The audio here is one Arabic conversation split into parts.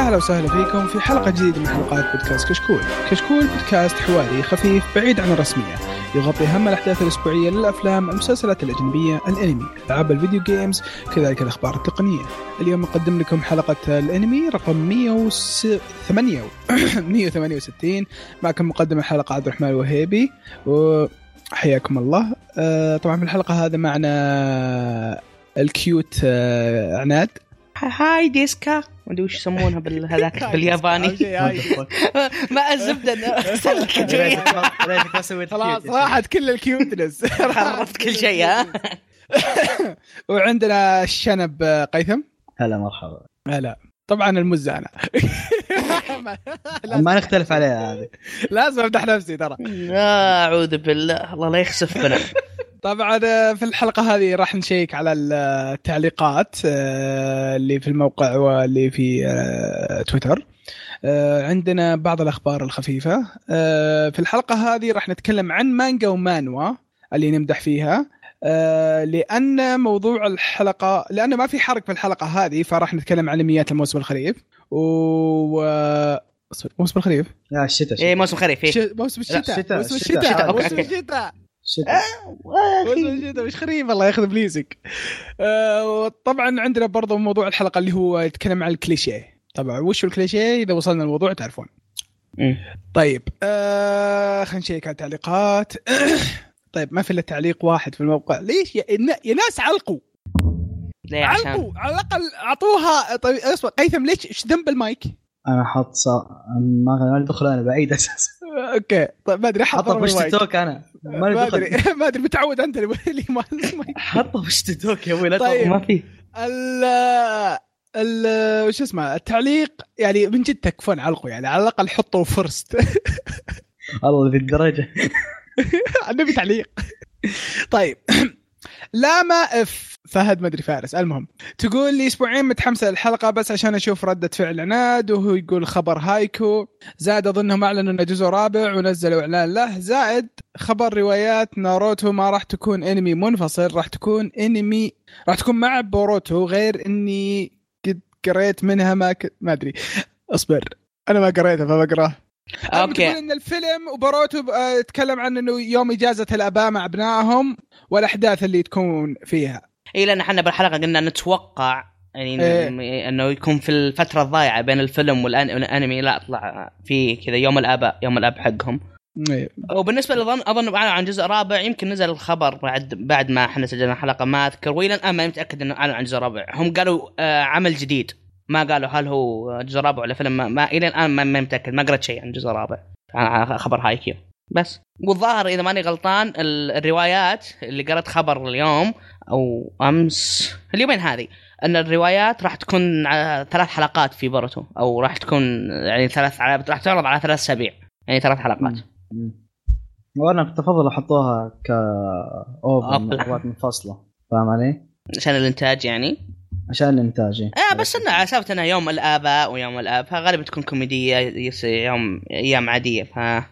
أهلا وسهلا فيكم في حلقة جديدة من حلقات بودكاست كشكول. كشكول بودكاست حواري خفيف بعيد عن الرسمية، يغطي أهم الأحداث الأسبوعية للأفلام، المسلسلات الأجنبية، الأنمي، ألعاب الفيديو جيمز، كذلك الأخبار التقنية. اليوم نقدم لكم حلقة الأنمي رقم 108 168 معكم مقدم الحلقة عبد الرحمن الوهيبي وحياكم الله. آه، طبعا في الحلقة هذا معنا ال cute آه، عناد هاي ديسكا ادري وش يسمونها بالهذاك بالياباني. ما الزبده خلاص راحت كل ال cuteness. عرفت كل شيء ها؟ وعندنا الشنب قيثم. هلا مرحبا. هلا. طبعا المزة أنا. ما نختلف عليها هذه. لازم امدح نفسي ترى. أعوذ بالله. الله لا يخسف بنا. طبعا آه، في الحلقة هذه راح نشيك على التعليقات آه، اللي في الموقع واللي في آه، تويتر. عندنا بعض الأخبار الخفيفة. آه، في الحلقة هذه راح نتكلم عن مانجا ومانوا اللي نمدح فيها. لأن موضوع الحلقة لأن ما في حرق في الحلقة هذه فراح نتكلم عن انميات الموسم الخريف. و موسم الخريف؟ لا الشتاء إيه موسم خريف إيه. موسم الشتاء موسم الشتاء. موسم. الشتاء. موسم الشتاء مش خريف الله ياخذ بليزك. آه، وطبعا عندنا برضو موضوع الحلقة اللي هو يتكلم عن الكليشيه. طبعا وش الكليشيه؟ إذا وصلنا الموضوع تعرفون. مم. طيب آه خلينا نشيك على التعليقات. طيب ما في إلا تعليق واحد في الموقع. ليش؟ يا, يا ناس علقوا. ليه؟ عشان. علقوا على الأقل أعطوها. طيب اصبر قيثم ليش إيش ذنب المايك؟ أنا حاط صا... ما ادخل أنا بعيد أساسا. آه، أوكي. طيب ما أدري حط حطه push to talk أنا. ما أدري. ما أدري متعود أنت اللي ما حطه push to talk يا أبوي لا طيب. ما في. ال ال وش اسمه؟ التعليق يعني من جد تكفون علقوا يعني على الأقل حطوا first الله ذي الدرجة. نبي تعليق. طيب. لا ما اف فهد ما أدري فارس. المهم تقول لي أسبوعين متحمسه للحلقة بس عشان أشوف ردة فعل عناد وهو يقول خبر هايكيو. زائد أظنهم أعلنوا إنه جزء رابع ونزلوا إعلان له. زائد خبر روايات ناروتو ما راح تكون أنمي منفصل راح تكون أنمي راح تكون مع بوروتو غير إني قد قريت منها ما ك... ما أدري. اصبر أنا ما قريتها فبقراه أوكي. تقول إن الفيلم وبوروتو آه، يتكلم عن إنه يوم إجازة الأباء مع أبنائهم والأحداث اللي تكون فيها. اي لأن إحنا بالحلقة قلنا نتوقع يعني إيه. إنه يكون في الفترة الضايعة بين الفيلم والأنمي لا أطلع في كذا يوم الاباء يوم الأب حقهم. إيه. وبالنسبة لي أظن عن جزء رابع يمكن نزل الخبر بعد بعد ما إحنا سجلنا الحلقة ما أذكر. وإلى الآن ماني متأكد إنه أعلن عن جزء رابع. هم قالوا آه عمل جديد. ما قالوا هل هو جزء رابع ولا فيلم ما, ما إلى الآن ما متأكد. ما قرأت شيء عن جزء رابع. عن خبر هايكيو بس. والظاهر إذا ماني غلطان ال- الروايات اللي قرأت خبر اليوم أو أمس اليومين هذه إن الروايات راح تكون ثلاث حلقات في بوروتو أو راح تكون يعني ثلاث على راح تعرض على ثلاث أسابيع. يعني ثلاث حلقات. وأنا كنت أفضل يحطوها ك OVA منفصله فاهم علي؟ عشان الإنتاج يعني؟ عشان الإنتاج. آه بس إنه على سالفه انها يوم الآباء ويوم الآب فغالبا تكون كوميدية يوم أيام عادية فما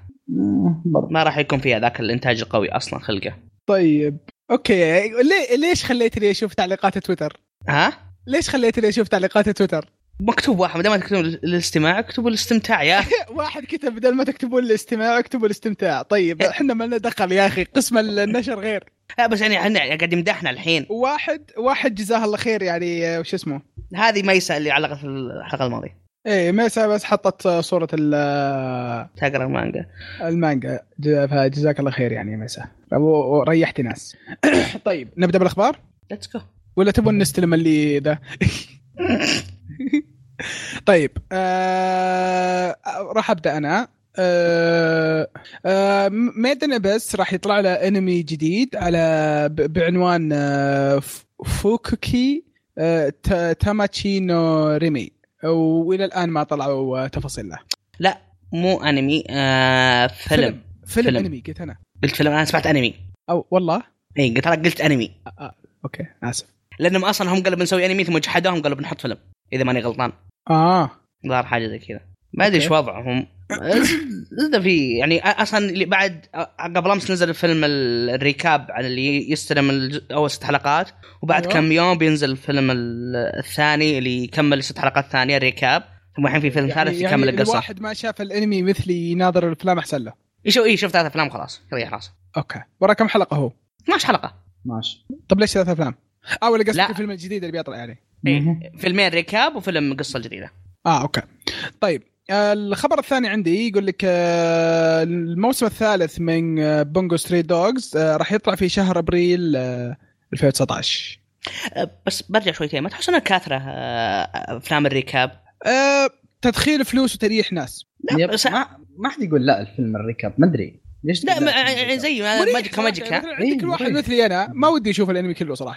برضه. راح يكون فيها ذاك الإنتاج القوي أصلا خلقه طيب أوكي ليش خليتني أشوف تعليقات تويتر؟ ها ليش خليتني أشوف تعليقات تويتر؟ مكتوب واحد بدل ما تكتبون الاستماع اكتبوا الاستمتاع يا أخي. واحد كتب بدل ما تكتبون الاستماع اكتبوا الاستمتاع طيب إحنا ما لنا دخل يا أخي قسم النشر غير لا بس يعني إحنا قاعد يمدحنا الحين واحد واحد جزاه الله خير يعني وش اسمه هذه ميسة اللي علقت في الحلقة الماضية إيه ميسا بس حطت صورة ال- تقرأ المانجا. المانجا. فجزاك الله خير يعني ميسا. وريحت ناس. طيب نبدأ بالأخبار؟ let's go ولا تبون نستلم اللي ذا؟ طيب آه راح أبدأ أنا. آه آه Made in Abyss راح يطلع له أنمي جديد على بعنوان آه فوكوكي آه تا- تاماتشي نو ريمي. وإلى الآن ما طلعوا آه، تفاصيل له. لا مو أنمي آه فيلم. فيلم, فيلم, فيلم. أنمي قلت أنا. قلت فيلم أنا سمعت أنمي. أو والله؟ إي قلت ترى قلت أنمي. okay آسف. لأنهم أصلا هم قالوا بنسوي أنمي ثم جحدوهم قالوا بنحط فيلم إذا ماني غلطان. آه. ظهر حاجة زي كذا. ما أدري إيش. وضعهم. زبده في يعني أصلا اللي بعد قبل أمس نزل الفيلم ال- ال recap على اللي يستلم أول ست حلقات وبعد أيوة. كم يوم بينزل الفيلم ال- الثاني اللي يكمل الست حلقات الثانية ال recap. ثم الحين في فيلم ثالث يكمل القصة. الواحد ما شاف الأنمي مثلي يناظر الأفلام أحسن له. يشوف إيه شوف ثلاث أفلام خلاص. يريح راسه okay. ورا كم حلقة هو؟ 12 حلقة. ماشي طب ليش ثلاث أفلام؟ آه ولا قصدك لا. الفيلم الجديد اللي بيطلع يعني. إيه. فيلمين recap وفيلم قصة جديدة. آه okay. طيب آه، الخبر الثاني عندي يقول لك آه، الموسم الثالث من آه، Bungo Stray Dogs آه، راح يطلع في شهر أبريل آه، 2019 أه، بس برجع شويتين ما تحس إنها كاثرة أفلام ال recap؟ آه، تدخيل فلوس وتريح ناس. لا بس ما ما حد يقول لا الفيلم ال recap ما أدري. ليش لا ما- يعني؟ زي Magica. Magica مثلا عندك الواحد مريح. مثلي أنا ما ودي أشوف الأنمي كله صراحة.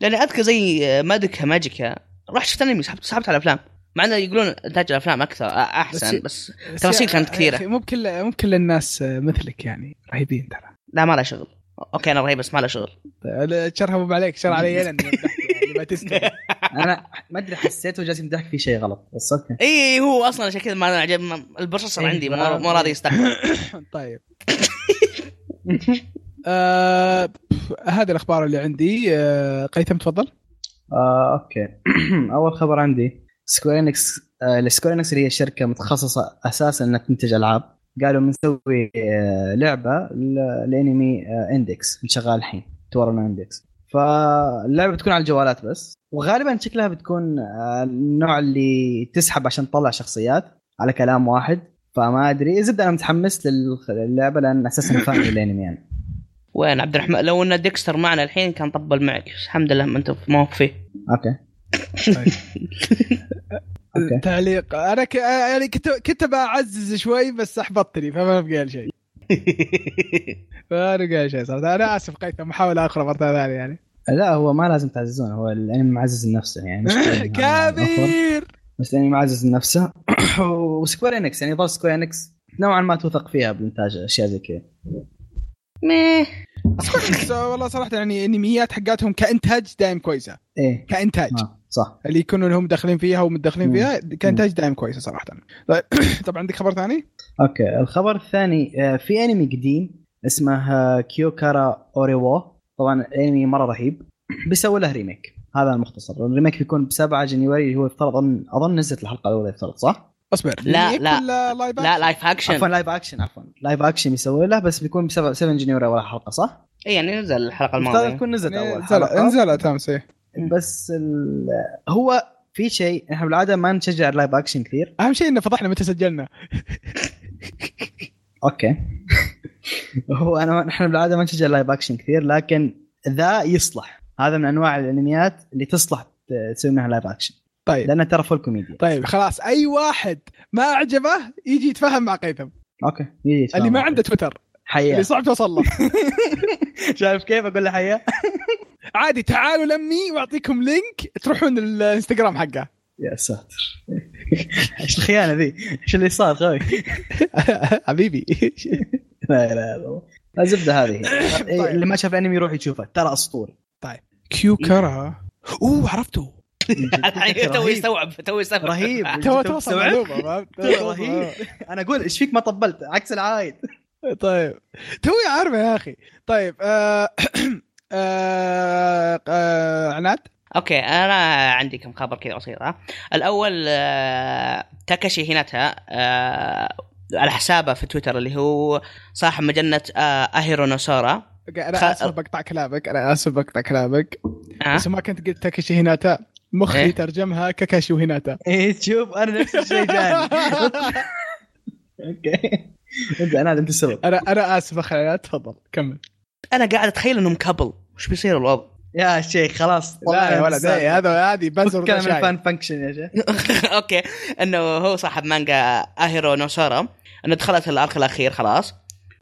لاني أذكر زي Magica Magica رحت شفت أنمي سحبت على الافلام مع إنه يقولون انتاج الافلام أكثر أحسن بس- بس تفاصيل كانت. أخي، مو بكل مو بكل الناس مثلك يعني رهيبين ترى. لا ما له شغل. okay أنا رهيب بس ما له شغل. شرها عليك شر علي أنا أنا ما أدري حسيته جالس يمدحك في شيء غلط بس okay. إي هو أصلا عشان كذا ما عجب ال processor إيه، عندي مو ما- مو راضي يستحمل. طيب. آه هذه الأخبار اللي عندي. آه قيثم تفضل. آه، okay. أول خبر عندي. Square Enix ال Square Enix اللي هي شركة متخصصة أساسا إنها تنتج ألعاب قالوا بنسوي آه لعبة ل- لأنمي آه Index شغال الحين Toaru Index فاللعبة بتكون على الجوالات بس وغالبا شكلها بتكون آه النوع اللي تسحب عشان تطلع شخصيات على كلام واحد. فما أدري زبده أنا متحمس للعبة لأن أساسا فاهم الانمي يعني. وين عبد الرحمن؟ لو إن ديكستر معنا الحين كان طبل معك. الحمد لله ما أنت ما هو فيه. okay. okay. تعليق. أنا ك... يعني كنت كنت بعزز شوي بس أحبطتني فما بقى لي شيء. ما بقى لي شيء صراحة. أنا آسف قيثم. محاولة أخرى مرة ثانية يعني. لا هو ما لازم تعززون. هو الأنمي معزز لنفسه يعني. مش كبير! بس الأنمي معزز لنفسه. و Square Enix يعني ظل Square Enix نوعا ما توثق فيها بإنتاج أشياء زي كذا. ميه والله صراحة يعني انميات حقاتهم كإنتاج دايم كويسة. إيه. كإنتاج. آه. صح اللي يكونوا هم داخلين فيها ومتدخلين مم. فيها كانتاج دايم كويسة صراحة طيب طب عندك خبر ثاني؟ okay الخبر الثاني آه، في أنمي قديم اسمه آه، Kyou kara Ore wa طبعا الانمي مرة رهيب بيسوي له remake هذا المختصر ال remake بيكون ب 7 January هو يفترض أظن أظن نزلت الحلقة الأولى يفترض صح؟ اصبر لا، لا. live action? live action عفوا live action عفوا live action يسوي له بس بيكون ب 7 January اول حلقة صح؟ اي يعني نزل الحلقة الماضية تكون نزلت أول حلقة نزلت أمس إيه. بس ال... هو في شيء إحنا بالعادة ما نشجع ال live action كثير. أهم شيء إنه فضحنا متى سجلنا. okay. هو أنا نحن بالعادة ما نشجع ال live action كثير لكن ذا يصلح. هذا من أنواع الأنميات اللي تصلح تسوي منها live action طيب. لانها ترى full كوميديا طيب خلاص. أي واحد ما أعجبه يجي يتفاهم مع قيثم. okay. يجي يتفاهم اللي ما. عنده تويتر. حياه اللي صعب توصل له. شايف كيف؟ أقول له حياه عادي تعالوا لمي وأعطيكم link تروحون الإنستغرام حقه. يا ساتر. إيش الخيانة ذي؟ إيش اللي صار خوي؟ حبيبي. لا لا لا. الزبدة هذه. طيب. اللي ما شاف الانمي يروح يشوفه ترى اسطوري Kyou kara أوه عرفته. تو يستوعب تو يستوعب رهيب. تو فهمت؟ رهيب. أنا أقول إيش فيك ما طبلت؟ عكس العايد. طيب. توي عارفه يا أخي. طيب آه آه عناد؟ okay أنا عندي كم خبر كذا بسيطه الأول آه، تاكاشي هيناتا آه، على حسابه في تويتر اللي هو صاحب مجلة آه، Ahiru no Sora أنا خ- أسف بقطع كلامك أنا أسف بقطع كلامك ها؟ بس ما كنت قلت تاكاشي هيناتا. مخي إيه؟ ترجمها كاكاشي وهيناتا. إيه تشوف أنا نفس الشيء جاني. okay. انت أنا أنت السبب. أنا أنا آسف أخي تفضل كمل. أنا قاعد أتخيل إنهم couple وش بيصير الوضع؟ يا شيخ خلاص. لا يا ولد إيه، هذا هذه بنزر كلام. ال fan fiction يا شيخ. okay. إنه هو صاحب مانجا Ahiru no Sora إنه دخلت ال arc الأخير خلاص.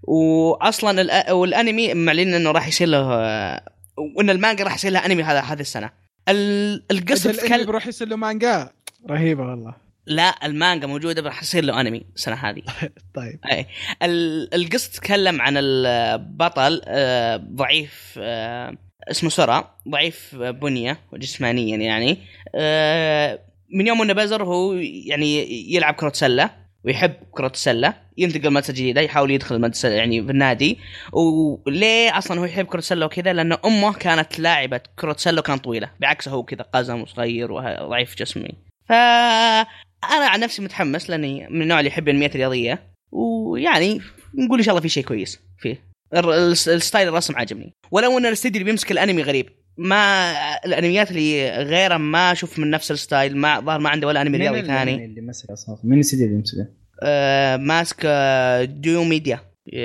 واصلا الأ- والأنمي معلن إنه راح يصير له وإن المانجا راح يصير لها أنمي هذا هذه السنة. ال- القصة تتكلم بروح يصير له مانجا؟ رهيبة والله. لا المانجا موجودة راح يصير له انمي السنة هذه. طيب. اي ال- القصة تتكلم عن البطل آه، ضعيف آه، اسمه سورا ضعيف بنية وجسمانيا يعني. آه، من يوم انه بزر هو يعني يلعب كره سله ويحب كرة السلة ينتقل مدرسة جديدة يحاول يدخل المدرسة يعني في النادي. وليه أصلا هو يحب كرة السلة وكذا؟ لأن أمه كانت لاعبة كرة سلة وكانت طويلة بعكسه هو كذا قزم وصغير وضعيف جسمي. ف أنا عن نفسي متحمس لأني من النوع اللي يحب الأنميات الرياضية. ويعني نقول إن شاء الله في شيء كويس فيه. ال style الرسم عجبني ولو إن الاستديو اللي بيمسك الأنمي غريب. ما الأنميات اللي غيره ما أشوف من نفس ال style ما ظهر ما عنده ولا أنمي رياضي ثاني. مين اللي مسك أصلا؟ مين الاستديو اللي مسكه؟ آه ماسك Diomedea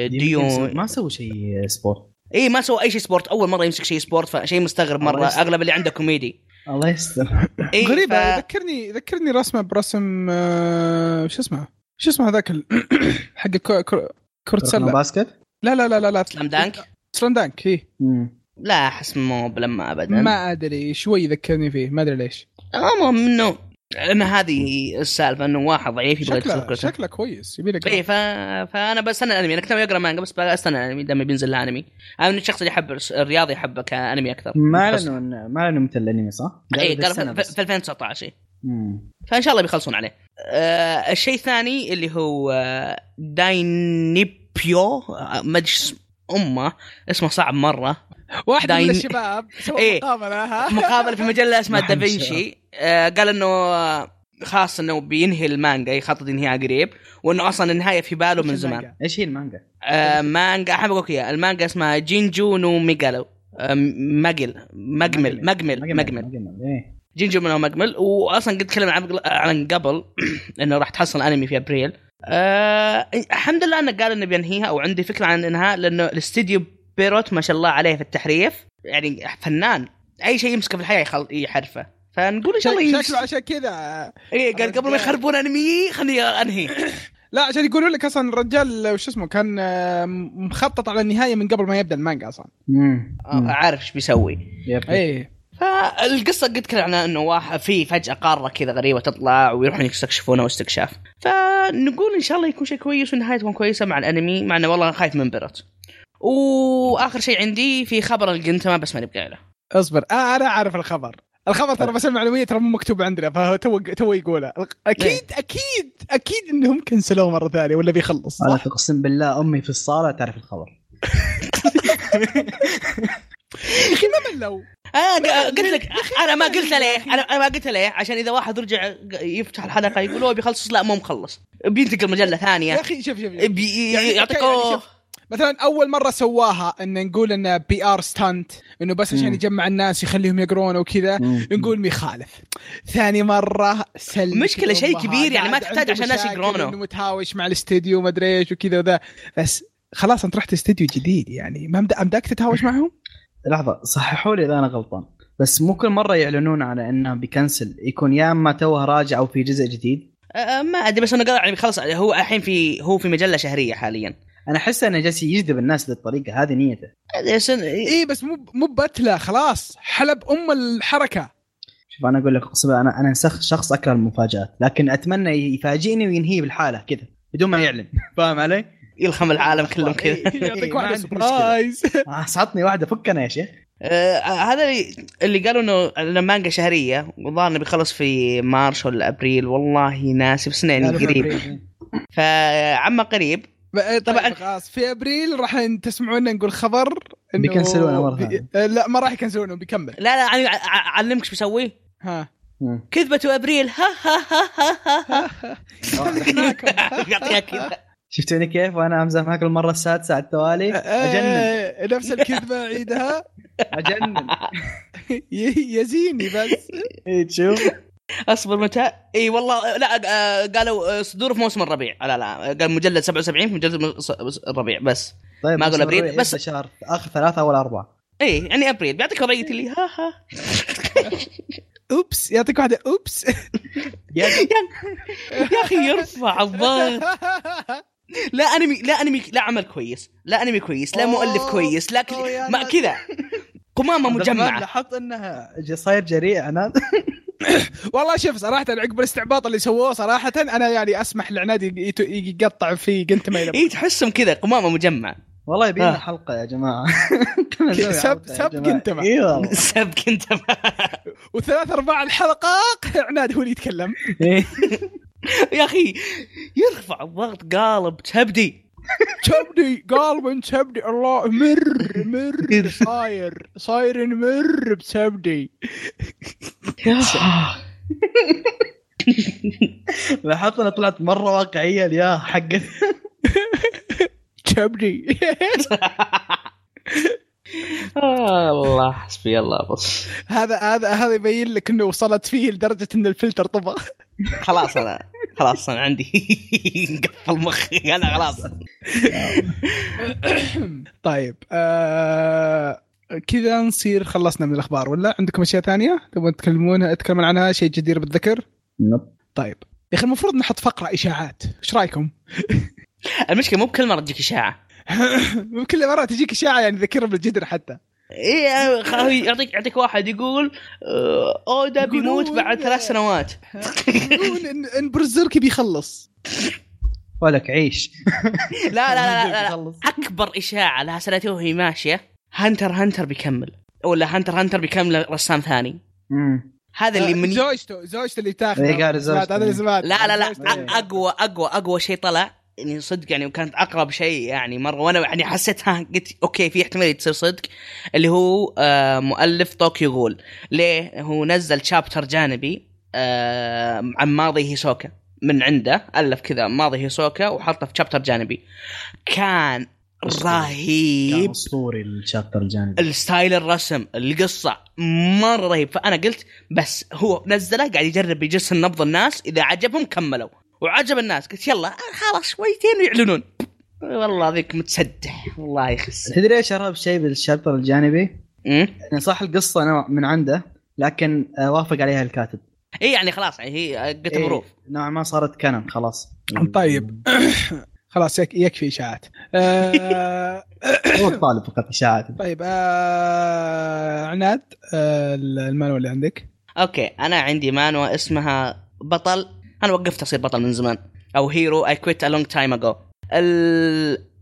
ديو ما سووا شيء sport اي ما سوى أي شيء sport أول مرة يمسك شيء sport فشيء مستغرب مرة. أغلب اللي عنده كوميدي. الله يستر. إيه غريبة ف... ذكرني ذكرني رسمة برسم آه، شو اسمه شو اسمه هذاك ال- حق الكو- كرة كرة سلة basket؟ لا لا لا لا لا. Slam Dunk؟ Slam Dunk مم. لا أحس مو بلما ابدا. ما أدري شوي ذكرني فيه ما أدري ليش. المهم إنه ان هذه السالفة إنه واحد ضعيف يبغى شكله شكله كويس يبي لك اي ف... فأنا بستنى الانمي أنا كنت أقرأ مانجا بس بستنى الانمي دام بينزل له أنمي. أنا من الشخص اللي يحب الرياضي يحبه كأنمي أكثر. ما إعلنوا ما إعلنوا متى الأنمي صح؟ اي في, بس. في 2019 إيه. فإن شاء الله بيخلصون عليه. آه الشيء الثاني اللي هو آه، داينيبيو آه، ما أدري أمه اسمه صعب مرة. واحد من داين- الشباب سوى إيه. مقابلة ها؟ مقابلة في مجلة اسمها دافنشي آه قال إنه خاص إنه بينهي المانجا يخطط انهيها قريب وإنه أصلا النهاية في باله من زمان. إيش هي المانجا؟ آه مانجا أحب أقول لك إياها. المانجا اسمها جينجو نو ميجالو آه ماجل. مجمل مجمل مجمل إيه. جينجو نو مجمل واصلا قد تكلمنا عن عن قبل إنه راح تحصل أنمي في أبريل. آه الحمد لله إنه قال إنه بينهيها أو عندي فكرة عن الانهاء لأنه الاستديو بيروت ما شاء الله عليه في التحريف. يعني فنان. أي شيء يمسكه في الحياة يخل... يحرفه. فنقول إن شاء الله. شكله عشان كذا. إيه قال قبل ما يخربون أنمي خليني أنهي. لا عشان يقولوا لك أصلا الرجال وش اسمه كان آه، مخطط على النهاية من قبل ما يبدأ المانجا أصلا. مم. آه، عارف إيش بيسوي. إيه. فالقصة قد تكلمنا إنه واحد في فجأة قارة كذا غريبة تطلع ويروحون يستكشفونها واستكشاف. فنقول إن شاء الله يكون شيء كويس والنهايه تكون كويسة مع الأنمي مع إنه والله خايف من بيرت وآخر شيء عندي في خبر الجنتما بس ما نبقى له اصبر. آه أنا أعرف الخبر. الخبر ترى بس المعلومية ترى مو مكتوب عندنا فهو تو تو يقولها أكيد أكيد أكيد إنهم كنسلوه مرة ثانية ولا بيخلص. أنا؟ اقسم بالله أمي في الصالة تعرف الخبر. يا أخي ما ملوا. أنا ق- قلت لك أنا ما قلت ليه أنا أنا ما قلت ليه عشان إذا واحد رجع يفتح الحلقة يقول هو بيخلص لا مو مخلص. بينتقل مجلة يا ثانية أخي شوف شوف بي- يعني يعطيك مثلا أول مرة سواها إن نقول انه PR stunt إنه بس عشان. يجمع الناس يخليهم يقرون وكذا. نقول مخالف ثاني مرة سلبي مشكلة شيء كبير، يعني ما تحتاج عشان الناس يقرونه. إنه متهاوش مع الاستديو ما أدري إيش وكذا وذا بس خلاص أنت رحت استديو جديد يعني ما مد- أمداك تتهاوش معهم؟ لحظة صححوا لي إذا أنا غلطان بس مو كل مرة يعلنون على انه بيكنسل يكون يا أما توه راجع أو في جزء جديد أه، ما أدري بس انه قال يعني خلص هو الحين في هو في مجلة شهرية حاليا أنا أحس أنه جالس يجذب الناس للطريقة هذه نيته. سن- اي بس مو مو بتله خلاص. حلب أم الحركة. شوف أنا أقول لك اقسم بالله أنا أنا شخص أكره المفاجآت لكن أتمنى يفاجئني وينهي بالحالة كذا بدون ما يعلن. فاهم علي؟ يلخم العالم كلهم كذا. يعطيك إيه، ما واحدة سبرايز اصعطني واحدة فك أنا يا شيخ. آه هذا اللي- اللي قالوا إنه إنه مانجا شهرية والظاهر إنه بيخلص في مارس ولا أبريل. والله ناسي بس يعني قريب. فعما قريب. طبعا طبعاً. خلاص في أبريل راح تسمعونا نقول خبر إنه بيكنسلونه مرة بي-. آه، لا ما راح يكنسلونه بيكمل. لا لا أعلمك إيش بيسوي ها. كذبة أبريل. ها ها ها ها ها يعطيها كذا شفتوني كيف؟ وأنا أمزح معك المرة السادسة على التوالي. أجنن. آه، نفس الكذبة عيدها. أجنن. يزيني بس. إيه، تشوف أصبر متى؟ إي والله لا قالوا صدور في موسم الربيع. لا لا قال مجلد 77 في مجلد الربيع بس. طيب ما أبريل، الربيع بس- شهر آخر ثلاثة اول أربعة؟ إي يعني أبريل. بيعطيك وضعيه اللي ها ها. أوبس يعطيك واحدة أوبس. يا أخي يرفع الضغط. لا أنمي لا أنمي لا عمل كويس. لا أنمي كويس لا مؤلف. كويس لا. ما. كذا. قمامة مجمعة. لاحظت إنها صاير جريء أنا. والله شوف صراحة عقب الاستعباط اللي سووه صراحة أنا يعني أسمح لعناد يقطع في قنت ما اي تحسهم كذا قمامة مجمعة والله يبي لنا آه. حلقة يا جماعة سب- سب. كنتما. إي والله سبك انت وثلاث أرباع الحلقات عناد هو اللي يتكلم إيه. يا أخي يرفع الضغط قالب تبدي تبدي قال من تبدي الله مر مر صاير صاير مر بتبدي لاحظت أنا طلعت مرة واقعية يا حق آه، الله حسبي الله. بص هذا هذا هذا يبين لك إنه وصلت فيه لدرجة إن الفلتر طفى خلاص أنا. خلاص أنا عندي قفل مخي. أنا خلاص. طيب آه كذا نصير خلصنا من الأخبار ولا؟ عندكم أشياء ثانية؟ تبغون تتكلمون تتكلمون عنها شيء جدير بالذكر؟ طيب. يا أخي المفروض نحط فقرة إشاعات. إيش رأيكم؟ المشكلة مو بكل مرة تجيك إشاعة. كل مرة تجيك إشاعة يعني ذكرها بالجدر حتى. إيه خ- يعطيك يعطيك واحد يقول آه، أودا بيموت بعد ثلاث سنوات. يقولون ان إن Berserk بيخلص. ولك عيش. لا لا لا, لا, لا, لا. أكبر إشاعة لها سنتين وهي ماشية هانتر هانتر بيكمل. ولا هانتر هانتر بيكمل رسام ثاني. مم. هذا اللي من زوجته زوجته اللي تاخذ إيه،. هذا اللي سمعت لا لا لا. إيه. اقوى اقوى أقوى شيء طلع يعني صدق يعني وكانت أقرب شيء يعني مرة. وأنا يعني حسيت ها قلت أوكي في احتمال تصير صدق اللي هو آه مؤلف طوكيو غول. ليه؟ هو نزل chapter جانبي آه عن ماضي هيسوكا. من عنده ألف كذا ماضي هيسوكا وحطه في chapter جانبي. كان كان رهيب أسطوري ال chapter الجانبي. ال style الرسم القصة مرة رهيب. فأنا قلت بس هو نزله قاعد يجرب يجس نبض الناس إذا عجبهم كملوا. وعجب الناس قلت يلا خلاص شويتين ويعلنون. والله ذيك متسدح والله يخس. تدري إيش اغرب شيء بال chapter الجانبي؟ امم يعني صح القصة نوع من عنده لكن آه، وافق عليها الكاتب. اي يعني خلاص يعني هي قلت approve. نوعا ما صارت canon خلاص. طيب. خلاص يك- يكفي إشاعات. آه هو الطالب فقط إشاعات. طيب آه عناد آه المانوا اللي عندك؟ أوكي أنا عندي مانوا اسمها بطل أنا وقفت أصير بطل من زمان. أو Hero I quit a long time ago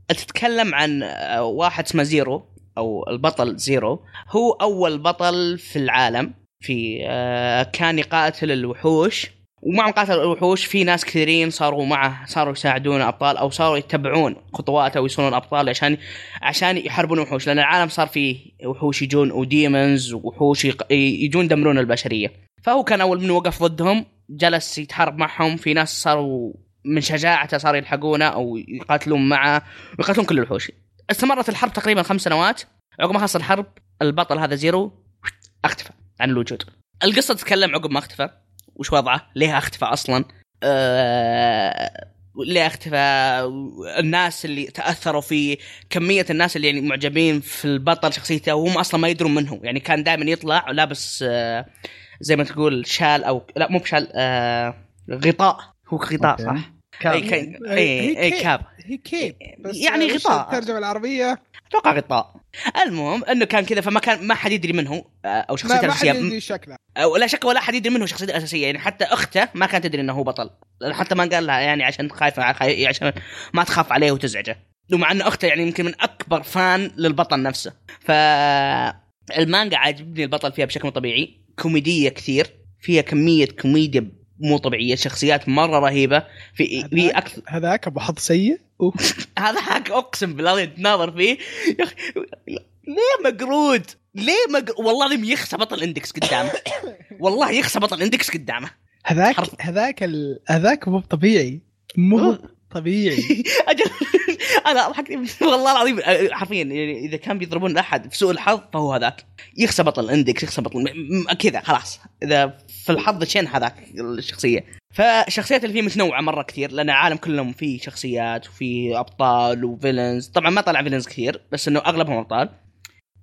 تتكلم عن آه، واحد اسمه زيرو أو البطل زيرو. هو أول بطل في العالم. في آه، كان يقاتل الوحوش. ومع مقاتل الوحوش في ناس كثيرين صاروا معه صاروا يساعدون أبطال أو صاروا يتبعون خطواته ويصيرون أبطال عشان عشان يحاربون الوحوش لأن العالم صار فيه وحوش يجون و demons وحوش يجون يدمرون البشرية. فهو كان أول من وقف ضدهم جلس يتحارب معهم في ناس صاروا من شجاعته صاروا يلحقونه أو يقاتلون معه ويقاتلون كل الوحوش. استمرت الحرب تقريبا خمس سنوات عقب ما خلص الحرب البطل هذا زيرو اختفى عن الوجود. القصة تتكلم عقب ما اختفى. وش وضعه؟ ليه اختفى أصلا؟ آه... ليه اختفى؟ الناس اللي تأثروا فيه كمية الناس اللي يعني معجبين في البطل شخصيته وهم أصلا ما يدرون منه يعني كان دائما يطلع لابس آه... زي ما تقول شال أو لا مو بشال آه... غطاء. هو غطاء أوكي. صح؟ كان أي هي أي اي. cape. هي cape بس يعني غطاء. الترجمة العربية؟ أتوقع غطاء. المهم إنه كان كذا فما كان ما حد يدري منه آه، أو شخصيته ما حد الأساسية. يدري شكله. أو لا شك ولا أحد يدري منه شخصيته الأساسية. يعني حتى أخته ما كانت تدري إنه هو بطل. حتى ما قال لها يعني عشان خايفه خايف- عشان ما تخاف عليه وتزعجه. ومع ان أخته يعني يمكن من أكبر fan للبطل نفسه. ف المانجا عاجبني البطل فيها بشكل طبيعي. كوميدية كثير فيها كمية كوميديا مو طبيعية شخصيات مرة رهيبة في في أكثر هذاك أبو حظ سيء أوف. هذا حق أقسم بالله تناظر فيه يا أخي ليه مقرود؟ ليه مقرود؟ والله العظيم يخسى بطل إندكس قدامه والله يخسى بطل إندكس قدامه هذاك. هذاك ال... هذاك مو طبيعي مو طبيعي أجل أنا ضحكت والله العظيم حرفيا يعني إذا كان بيضربون أحد في سوء الحظ فهو هذاك. يخسى بطل ال index بطل كذا خلاص. إذا في الحظ شين هذاك الشخصية. فالشخصيات اللي فيه متنوعه مرة كثير لأن العالم كلهم فيه شخصيات وفي أبطال و villains. طبعا ما طلع villains كثير بس إنه أغلبهم أبطال.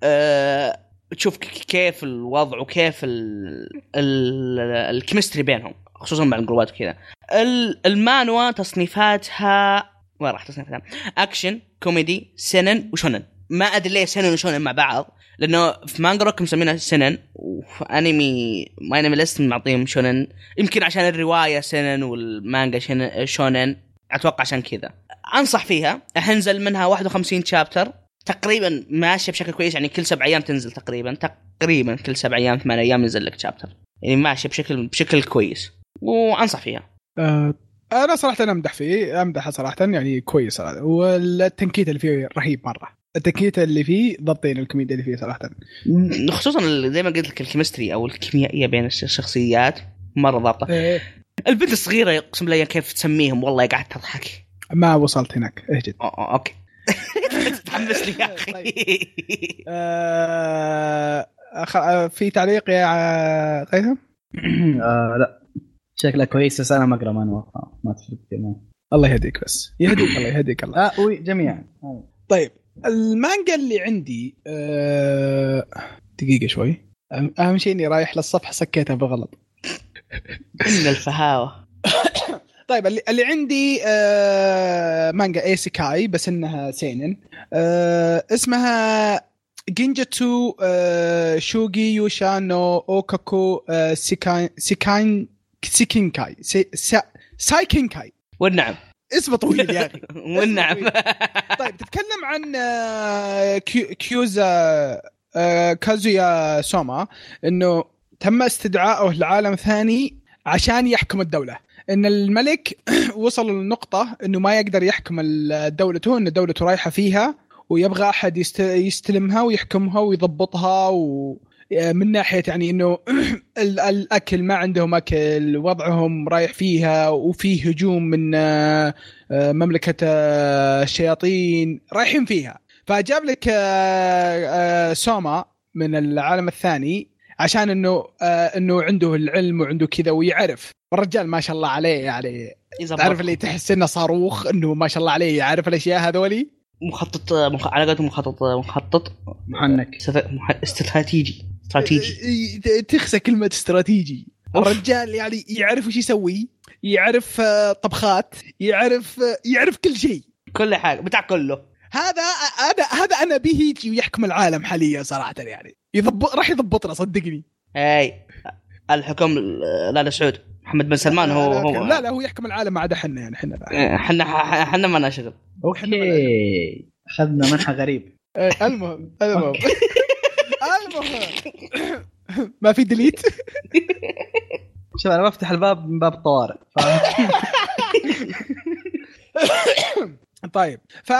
أه تشوف كيف الوضع وكيف ال- ال- ال chemistry بينهم خصوصا مع ال group ات وكذا. ال- المانهوا تصنيفاتها وين راح تصنيفاتها؟ action comedy سينن وشونن. ما أدري ليه سينن وشونن مع بعض لأنه في Manga Rock مسمينها سينن وفي MyAnimeList معطيهم شونن. يمكن عشان الرواية سينن والمانجا شونن. أتوقع عشان كذا. أنصح فيها حنزل منها 51 chapter تقريبا ماشيه بشكل كويس يعني كل سبع أيام تنزل تقريبا. تقريبا كل سبع أيام ثمان أيام ينزل لك chapter يعني ماشيه بشكل بشكل كويس. وأنصح فيها. آه أنا صراحة أمدح فيه أمدحه صراحة يعني كويس صراحة. والتنكيت اللي فيه رهيب مرة. التنكيت اللي فيه ضبطين الكوميديا اللي فيه صراحة. خصوصا زي ما قلت لك ال chemistry أو الكيميائية بين الش- الشخصيات مرة ضابطة. إيه. البنت الصغيرة اقسم بالله كيف تسميهم والله قاعد تضحك ما وصلت هناك اهجد. أو- أو- okay. تحمس لي يا أخي. آه أخ- آه، في تعليق يا غيثم؟ آه لا. شكلها كويس بس أنا ما أقرأ مانوا. ما تفرق كمان الله يهديك بس. يهديك الله يهديك الله. آه وي جميعا طيب المانجا اللي عندي آه دقيقة شوي. أهم- أهم شيء إني رايح للصفحة سكيتها بالغلط إن الفهاوة. طيب اللي, اللي عندي آه مانجا ايسيكاي بس إنها سينن. آه اسمها جينجاتسو آه شوغي يوشانو اوكاكو آه سيكاين سيكاين سيكينكاي سي سا سايكينكاي. والنعم. اسمه طويل يا أخي. والنعم. طيب تتكلم عن آه، كيو- كيوزا آه، كازويا سوما إنه تم استدعائه لعالم ثاني عشان يحكم الدولة. إن الملك وصل للنقطه إنه ما يقدر يحكم دولته إن دولته رايحة فيها ويبغى أحد يست- يستلمها ويحكمها ويضبطها و من ناحية يعني إنه ال- الأكل ما عندهم أكل وضعهم رايح فيها وفي هجوم من آه، آه، مملكة آه، الشياطين رايحين فيها. فجاب لك آه، آه، سوما من العالم الثاني عشان إنه آه، إنه عنده العلم وعنده كذا ويعرف. الرجال ما شاء الله عليه يعني. تعرف اللي تحس إنه صاروخ إنه ما شاء الله عليه يعرف الأشياء هذولي؟ مخطط مخ... على قولتهم مخطط مخطط. محنك استرا- مح- استراتيجي. استراتيجي. إيه، تخسى كلمة استراتيجي. الرجال يعني يعرف وش يسوي يعرف آه، طبخات يعرف آه، يعرف كل شيء. كل حاجة بتاع كله. هذا هذا هذا أنا به يجي ويحكم العالم حاليا صراحة يعني. يضبط راح يضبطنا صدقني. أي. الحكم لا لا سعود. محمد بن سلمان هو لا, هو لا لا هو يحكم العالم ما عدا إحنا يعني إحنا لا. إحنا إحنا ما لنا شغل أوكي أخذنا منحى غريب. إيه، المهم المهم. المهم ما في ديليت شوف أنا بفتح الباب من باب الطوارئ؟ طيب. ف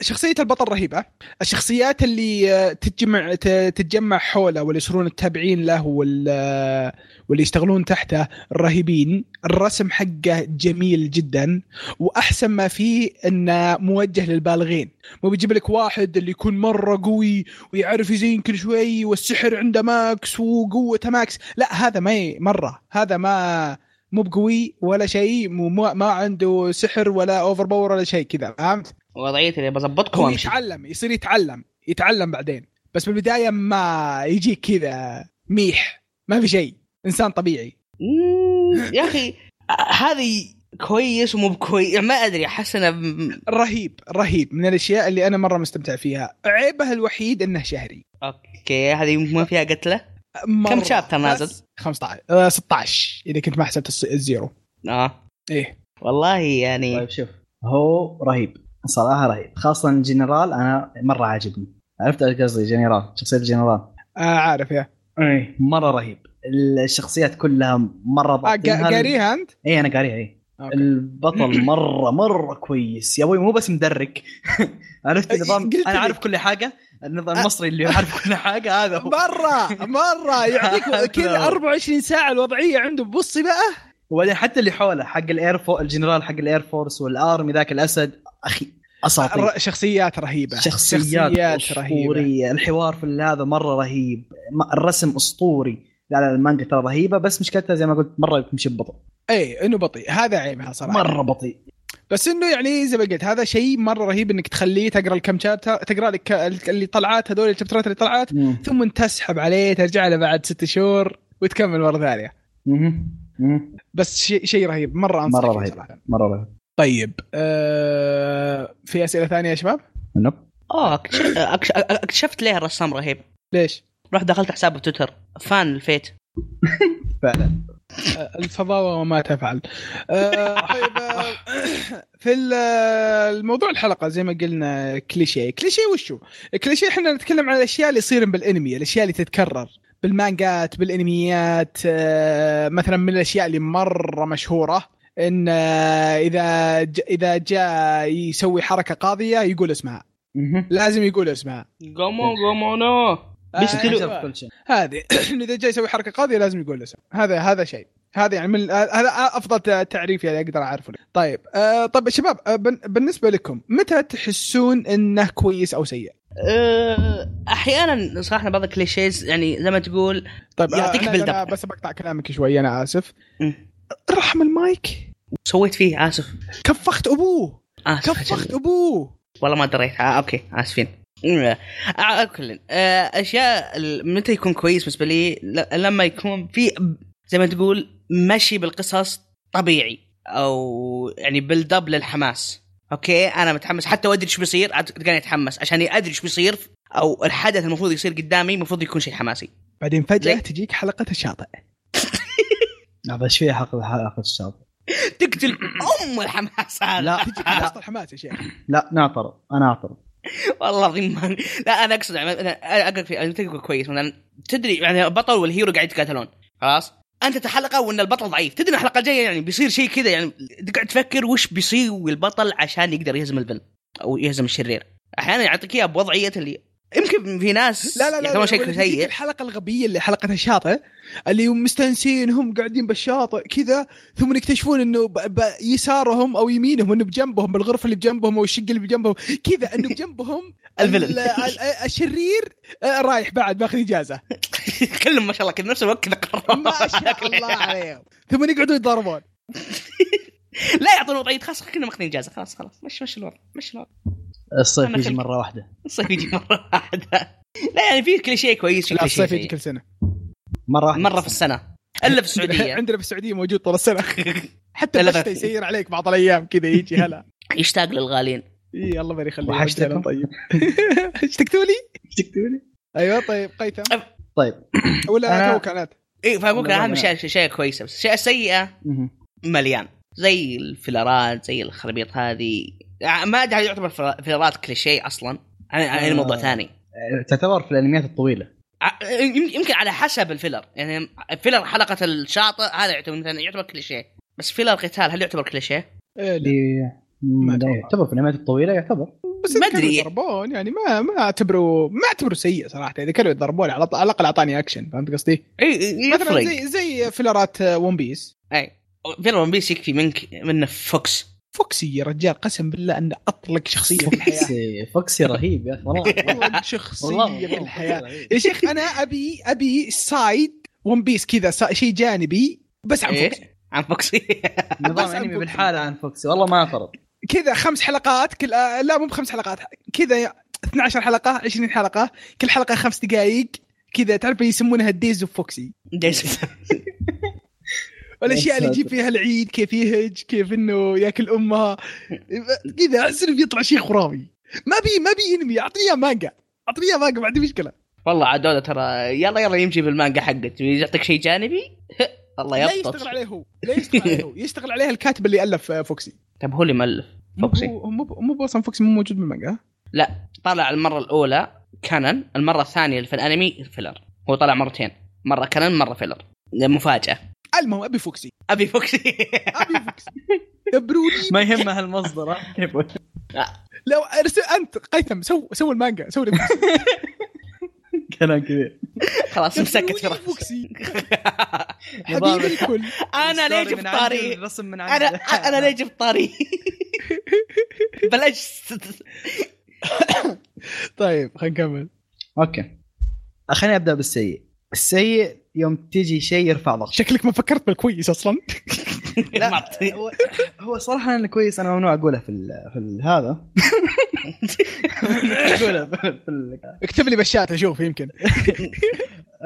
شخصية البطل رهيبة. الشخصيات اللي آه، تتجمع تتجمع حوله واللي يصيرون التابعين له وال آه، واللي يشتغلون تحته رهيبين. الرسم حقه جميل جدا. وأحسن ما فيه إنه موجه للبالغين. مو بيجيب لك واحد اللي يكون مرة قوي ويعرف يزين كل شوي والسحر عنده max وقوته max. لا هذا ما مرة. هذا ما مو بقوي ولا شيء مو ما عنده سحر ولا overpower ولا شيء كذا فهمت؟ وضعيتي اللي بظبطكم هو يتعلم يصير يتعلم يتعلم بعدين. بس بالبداية ما يجيك كذا ميح ما في شيء إنسان طبيعي. يا أخي هذه كويس ومو بكويس ما أدري أحس إنه رهيب رهيب من الأشياء اللي أنا مرة مستمتع فيها. عيبه الوحيد إنه شهري. Okay هذه ما فيها قتلة. كم chapter نازل؟ بس 15 آه 16 إذا كنت ما حسبت الص- ال zero. آه. إيه. والله يعني طيب شوف هو رهيب. صراحة رهيب. خاصة الجنرال أنا مرة عاجبني. عرفت إيش قصدي؟ جنرال. شخصية الجنرال آه عارف يا. اي مرة رهيب. الشخصيات كلها مرة آه ضابطينها. قا- قاريها أنت؟ اي أنا قاريها اي okay. البطل مرة مرة كويس. يا أبوي مو بس مدرك. عرفت النظام قلت أنا. عارف كل حاجة. النظام المصري اللي يعرف كل حاجة هذا هو. مرة مرة. يعطيك كذا 24 ساعة الوضعية عنده. بصي بقى. وبعدين حتى اللي حوله حق ال air fo... الجنرال حق ال air force وال army ذاك الأسد أخي أساطير. شخصيات رهيبة. شخصيات, شخصيات رهيبة. أسطورية. الحوار في هذا مرة رهيب. الرسم أسطوري. لا لا المانجا ترى رهيبة بس مشكلتها زي ما قلت مرة تمشي ببطء اي إنه بطيء. هذا عيبها صراحة. مرة بطيء. بس إنه يعني زي ما قلت هذا شيء مرة رهيب إنك تخليه تقرأ الكم شابتر تقرأ لك اللي طلعات هذول الشابترات اللي طلعت مم. ثم تسحب عليه ترجع له بعد ست شهور وتكمل مرة ثانية. بس شيء شيء رهيب مرة انصح مرة فيه رهيب. صراحة. مرة رهيب. طيب آه في أسئلة ثانية يا شباب؟ نب اكتشف- أكش- اكتشفت ليه الرسام رهيب؟ ليش؟ رحت دخلت حسابه تويتر. فان الفيت. فعلا. الفضاوه وما تفعل. آه طيب آه في ال- آه، الموضوع الحلقة زي ما قلنا كليشيه. كليشيه وشو؟ كليشيه إحنا نتكلم عن الأشياء اللي يصير بالأنمي الأشياء اللي تتكرر. بالمانجات بالأنميات آه، مثلا من الأشياء اللي مرة مشهورة إن آه، إذا ج- إذا جاء يسوي حركة قاضية يقول اسمها. لازم يقول اسمها. قومو قومو نو. آه، أيوة. شوف كل شيء. هذه. إذا جاي يسوي حركة قاضية لازم يقول اسم هذا هذا شيء. هذا يعني من هذا أفضل تعريف يعني أقدر أعرفه. طيب آه طيب شباب آه بالنسبة لكم متى تحسون إنه كويس أو سيء؟ أه، أحيانا صراحة بعض ال clichés يعني زي ما تقول طيب يعطيك أنا up. بس بقطع كلامك شوي أنا آسف. رحم المايك. سويت فيه آسف. كفخت أبوه. آسف كفخت. أبوه. والله ما دريت. آه okay آسفين. أمم، آه، كل آه، أشياء ال- متى يكون كويس بالنسبة لي؟ لما يكون في زي ما تقول مشي بالقصص طبيعي أو يعني build up للحماس. Okay؟ أنا متحمس. حتى وأدري إيش بيصير. تلقاني أتحمس. عشان أدري إيش بيصير أو الحدث المفروض يصير قدامي المفروض يكون شيء حماسي. بعدين فجأة؟ تجيك حلقة الشاطئ. هذا إيش فيها حلقه حلقة الشاطئ؟ تقتل أم الحماس هذا. لا تجيك الحماس يا شيخ. لا نعترض أنا أعترض. والله العظيم لا أنا أقصد أنا أقول في كويس. مثلا تدري يعني البطل وال hero قاعد يتقاتلون. خلاص؟ أنت تحلقه وإن البطل ضعيف. تدري الحلقة الجاية يعني بيصير شيء كذا يعني تقعد تفكر وش بيسوي البطل عشان يقدر يهزم الفيلن أو يهزم الشرير. أحيانا يعطيك اياها بوضعية اللي يمكن في ناس لا لا لا, لا شيء سيء. الحلقة الغبية اللي حلقة الشاطئ اللي هم مستانسين هم قاعدين بالشاطئ كذا ثم يكتشفون إنه ب- بيسارهم أو يمينهم إنه بجنبهم بالغرفة اللي بجنبهم أو الشقة اللي بجنبهم كذا إنه بجنبهم الفيلن. ال- ال- الشرير رايح بعد ماخذ إجازة. كلهم ما شاء الله كذا نفس الوقت كذا قرروا. ما شاء الله عليهم. ثم يقعدوا يتضاربون. لا يعطون وضعية خلاص كنا ماخذين إجازة خلاص خلاص مش مش الوضع مش الوضع. الصيف يجي مرة واحدة. الصيف يجي مرة واحدة. لا يعني في كليشيه كويس في لا كليشيه الصيف يجي. كل سنة. مرة واحدة مرة في السنة. إلا في السعودية. عندنا في السعودية موجود طول السنة. حتى الشتاء. يسير عليك بعض الأيام كذا يجي هلا. يشتاق للغالين إي الله ما يخليك وحشتكم. رجال طيب. اشتقتوا لي؟ تكتبوا لي؟ أيوه طيب. قيثم. طيب. ولا أنا- تو كانت اي فاقول لك اهم. شيء شيء كويسة. بس الاشياء السيئه. مليان. زي ال filler ات زي الخرابيط هذه. ما أدري هل يعتبر filler- filler ات cliché أصلا هذا هذا موضوع آه. ثاني تعتبر في الأنميات الطويلة يم- يمكن على حسب ال filler يعني filler حلقة الشاطئ هذا يعتبر مثلا يعتبر كليشيه بس filler قتال هل يعتبر كليشيه؟ إيه، لا. اللي ما. يعتبر في الأنميات الطويلة يعتبر بس ما إذا كانوا أدري. يضربون يعني ما ما اعتبره ما أعتبره سيء صراحة إذا كانوا يضربون على على الأقل أعطاني أكشن فهمت قصدي؟ إي مثلا زي زي فيلرات One Piece إي filler One Piece يكفي منك منه فوكس فوكسي يا رجال قسم بالله أنه أطلق شخصية في الحياة. فوكسي فوكسي رهيب يا أخي والله شخصية في الحياة. يا شيخ أنا أبي أبي side One Piece كذا شيء جانبي بس عن فوكسي. عن فوكسي. نظام أنمي فوكسي. بالحاله عن فوكسي والله ما اعترض كذا خمس حلقات كل آه لا مو بخمس حلقات كذا 12 حلقة 20 حلقة كل حلقة خمس دقائق كذا تعرف يسمونها Days of فوكسي والأشياء اللي يجيب فيها العيد كيف يهج كيف إنه يأكل أمها. كذا احس انه بيطلع شيء خرافي. ما بي ما بي انمي أعطيه مانجا. أعطيه مانجا ما عندي مشكلة. والله عاد ترى يلا يلا يمشي بالمانجا حقك. يعطيك شيء جانبي؟ الله لا يبطل يشتغل عليه هو. لا يشتغل عليه هو. يشتغل عليه الكاتب اللي ألف آه، فوكسي. طيب هو اللي مؤلف فوكسي. مو مو أصلا فوكسي مو موجود بالمانجا. لا طلع المرة الأولى canon المرة الثانية في الأنمي filler. هو طلع مرتين. مرة canon مرة filler. مفاجأة. المهم أبي فوكسي. أبي فوكسي. أبي فوكسي. دبروني ما يهمها المصدر ها؟ كيف؟ لو أرسل أنت قيثم سو سو المانجا سو. كلام كبير. خلاص مسكت في فوكسي. حبيبي الكل. أنا ليه جبت طاري الرسم من أنا أنا ليه جبت طاري بلاش. طيب خلينا نكمل. أوكي. خليني أبدأ بالسيء. السيء يوم تيجي شيء يرفع ضغط. شكلك ما فكرت بالكويس أصلا. لا هو, هو صراحة أنا كويس أنا ممنوع أقوله في ال في ال هذا. في اكتب لي بالشات أشوف يمكن.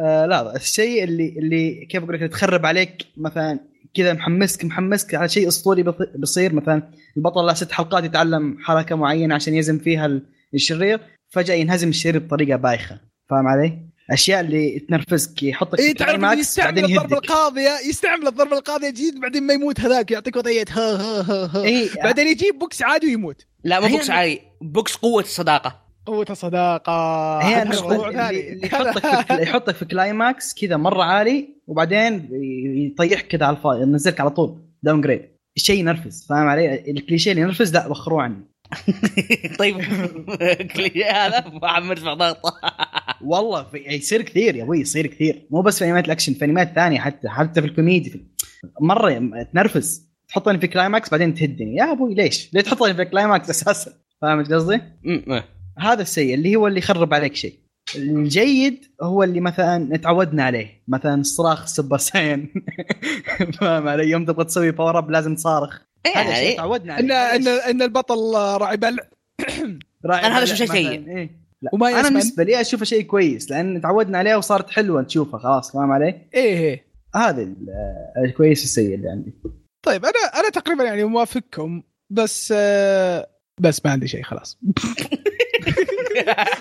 آه لا الشيء اللي اللي كيف أقول لك تخرب عليك مثلا كذا محمسك محمسك على شيء أسطوري بيصير مثلا البطل له ست حلقات يتعلم حركة معينة عشان يهزم فيها ال- الشرير فجأة ينهزم الشرير بطريقة بايخة. فاهم علي؟ أشياء اللي تنرفزك يحطك في تعرف يستعمل بعدين الضربة القاضية يستعمل الضربة القاضية جديد بعدين ما يموت هذاك يعطيك وضعية ها ها ها ها. اي بعدين يجيب بوكس عادي ويموت. لا مو بوكس عادي بوكس قوة الصداقة. قوة الصداقة. هي اللي, يحطك في يحطك في climax كذا مرة عالي وبعدين يطيحك كذا على الفاضي ينزلك على طول downgrade الشيء ينرفز فاهم علي؟ الكليشيه اللي ينرفز لا وخروه عني. طيب كليشيه هذا؟ محمد في ضغطه والله في يصير كثير يا أبوي يصير كثير. مو بس في انميات الاكشن في انميات ثانية حتى حتى في الكوميدي. في مرة تنرفز. تحطني في climax بعدين تهدني. يا أبوي ليش؟ ليه تحطني في climax أساسا؟ فاهم قصدي؟ م. هذا السيء اللي هو اللي يخرب عليك شيء. الجيد هو اللي مثلا تعودنا عليه. مثلا صراخ Super Saiyan. فاهم علي؟ يوم تبغى تسوي power up لازم تصارخ. يعني تعودنا ان عليه. ان ان البطل راعي بلع. أنا هذا شيء. سيء. إيه. لا. وما أنا بالنسبة لي أشوفه شيء كويس لأن تعودنا عليه وصارت حلوة تشوفها خلاص فاهم علي؟ إيه إيه هذا ال- الكويس والسيء اللي عندي طيب أنا أنا تقريبا يعني موافقكم بس آه، بس ما عندي شيء خلاص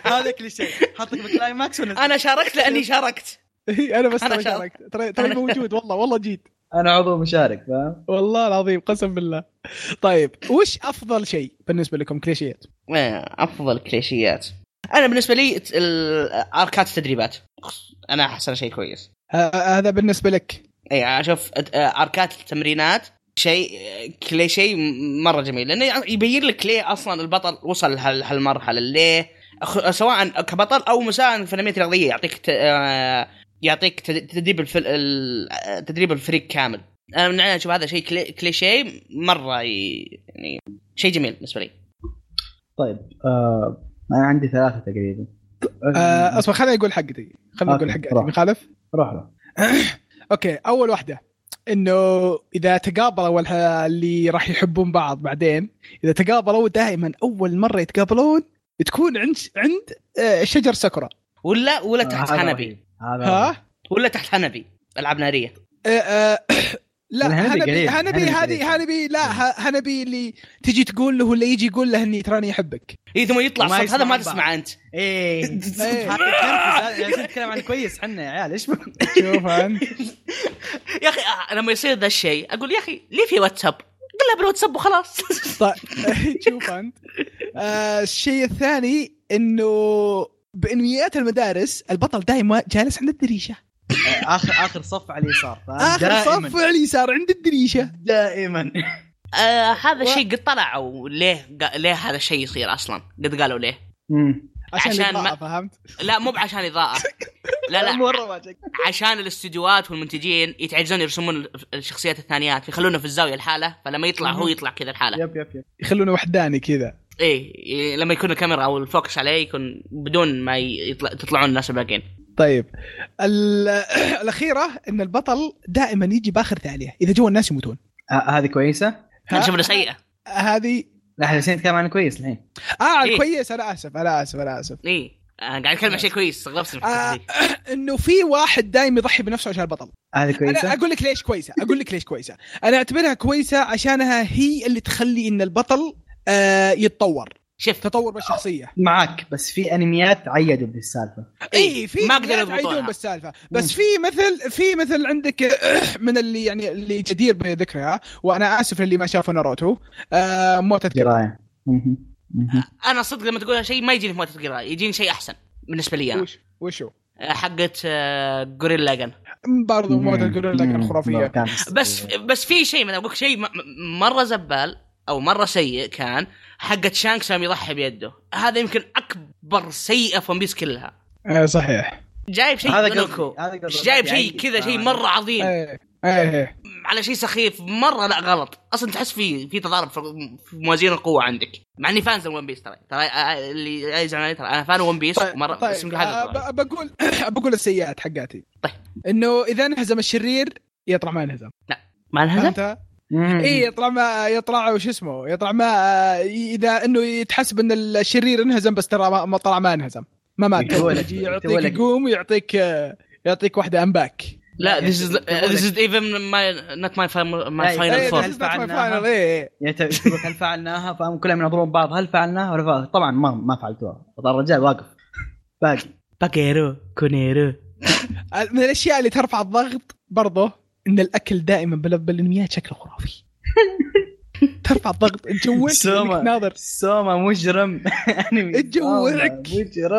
هذا كل شيء حطك بكلايماكس أنا شاركت لأني شاركت أنا بس شاطر. شاركت ترى ترى موجود والله والله جيت أنا عضو مشارك فاهم؟ والله العظيم قسم بالله طيب وش أفضل شيء بالنسبة لكم كليشيات آه، أفضل كليشيات أنا بالنسبة لي أركات التدريبات. أنا أحسن شيء كويس. هذا بالنسبة لك. إي أشوف آه، أركات التمرينات شيء كليشيه مرة جميل. لأنه يبين لك ليه أصلا البطل وصل لهال- هالمرحلة. ليه؟ سواء كبطل أو مساء في الانميات الرياضيه يعطيك ت- آه، يعطيك تد- تدريب الفل... ال- تدريب الفريق كامل. أنا أشوف هذا شيء كلي... كليشيه مرة. يعني شيء جميل بالنسبة لي. طيب آه أنا عندي ثلاثة تقريبا. آه أصبر خليني أقول حقتي. خليني أقول حقتي روح. مخالف؟ روح له أوكي أول واحدة إنه إذا تقابلوا اللي راح يحبون بعض بعدين إذا تقابلوا دائما أول مرة يتقابلون تكون عند عند آه، شجر ساكورا. ولا ولا تحت رهيب. هذا رهيب. ها ولا تحت هنبي ألعاب نارية. آه، آه، لا هنبي هنبي هنبي هذه. هنبي لا ه- هنبي اللي تجي تقول له ولا يجي يقول له إني تراني أحبك. إي ثم يطلع صوت هذا ما تسمع أنت. إيه نتكلم عن كويس إحنا يا عيال إيش؟ شوف أنت. يا أخي آه، لما يصير ذا الشيء أقول يا أخي ليه في واتساب؟ قل له بالواتساب وخلاص. طيب شوف أنت. آه، الشيء الثاني إنه بإنميات المدارس البطل دائما جالس عند الدريشة. اخر آخر صف على اليسار؟ آخر. صف على اليسار عند الدريشة دائما آه هذا الشيء قد طلعوا ليه ليه هذا الشيء يصير أصلا؟ قد قالوا ليه؟ مم. عشان, عشان ما- فهمت لا مو بعشان اضاءه لا لا. عشان الاستديوهات والمنتجين يتعجزون يرسمون الشخصيات الثانيات يخلونه في الزاوية لحاله فلما يطلع هو يطلع كذا لحاله yep yep yep يخلونه وحداني كذا إيه لما يكون الكاميرا أو ال focus عليه يكون بدون ما يطلع تطلعون الناس الباقيين طيب ال- الأخيرة إن البطل دائما يجي بآخر ثانية إذا جو الناس يموتون آه، هذه كويسة؟ أنا؟ أشوف إنه سيئة هذه لا إحنا جالسين نتكلم عن كويس الحين آه إيه. كويس أنا آسف أنا آسف أنا آسف إيه آه قاعد أتكلم عن شيء كويس استغربت آه. إنه في واحد دايم يضحي بنفسه عشان البطل هذه أنا كويسة؟ أقول لك ليش كويسة أقول لك ليش كويسة أنا أعتبرها كويسة عشانها هي اللي تخلي إن البطل آه يتطور شوف تطور بالشخصيه معك بس في أنميات عيدوا بالسالفة. اي في ما قدروا. يعيدون بالسالفة. بس في مثل في مثل عندك من اللي يعني اللي جدير بذكرها وأنا آسف اللي ما شافوا ناروتو. آه موتة قرايه. أنا صدق لما تقول شيء ما يجيني في موت القراءه يجيني شيء أحسن بالنسبة لي أنا. وش وشو؟ آه، حقت آه، جوريلا لاجن برضو موتة كان مم. خرافية. بس بس في شيء مثلا أقول لك شيء مرة زبال أو مرة سيء كان حقت شانكس يوم يضحي بيده. هذا يمكن أكبر سيئة في One Piece كلها. آه صحيح. جايب شيء هذا قصدي. جايب شيء يعني- كذا شيء آه. مرة عظيم. إيه إيه على شيء سخيف مرة لا غلط. أصلا تحس في في تضارب في موازين القوة عندك. مع إني fan One Piece ترى. ترى آه، اللي يزعل علي ترى أنا fan One Piece طيب مرة طيب هذا آه بقول بقول السيئات حقاتي. طيب. إنه إذا انهزم الشرير يطلع ما انهزم ما انهزم. اي يطلع ما يطلع وش اسمه يطلع ما إذا إنه يتحسب إن الشرير انهزم بس ترى ما- ما طلع ما انهزم ما مات. يعطيك يقوم ويعطيك يعطيك واحدة امباك لا this is this is even my not my final my final هل فعلناها؟ تبي تقول هل فعلناها؟ فهم كلهم ينظرون بعض هل فعلناها؟ ولا فعلناها؟ طبعا ما ما فعلتوها. الرجال واقف. باقي. バカヤロー コノヤロー من الأشياء اللي ترفع الضغط برضه إن الأكل دائما بال- بالانميات شكله خرافي. ترفع الضغط تجوعك سوما. ناظر. سوما مجرم. أنمي. تجوعك.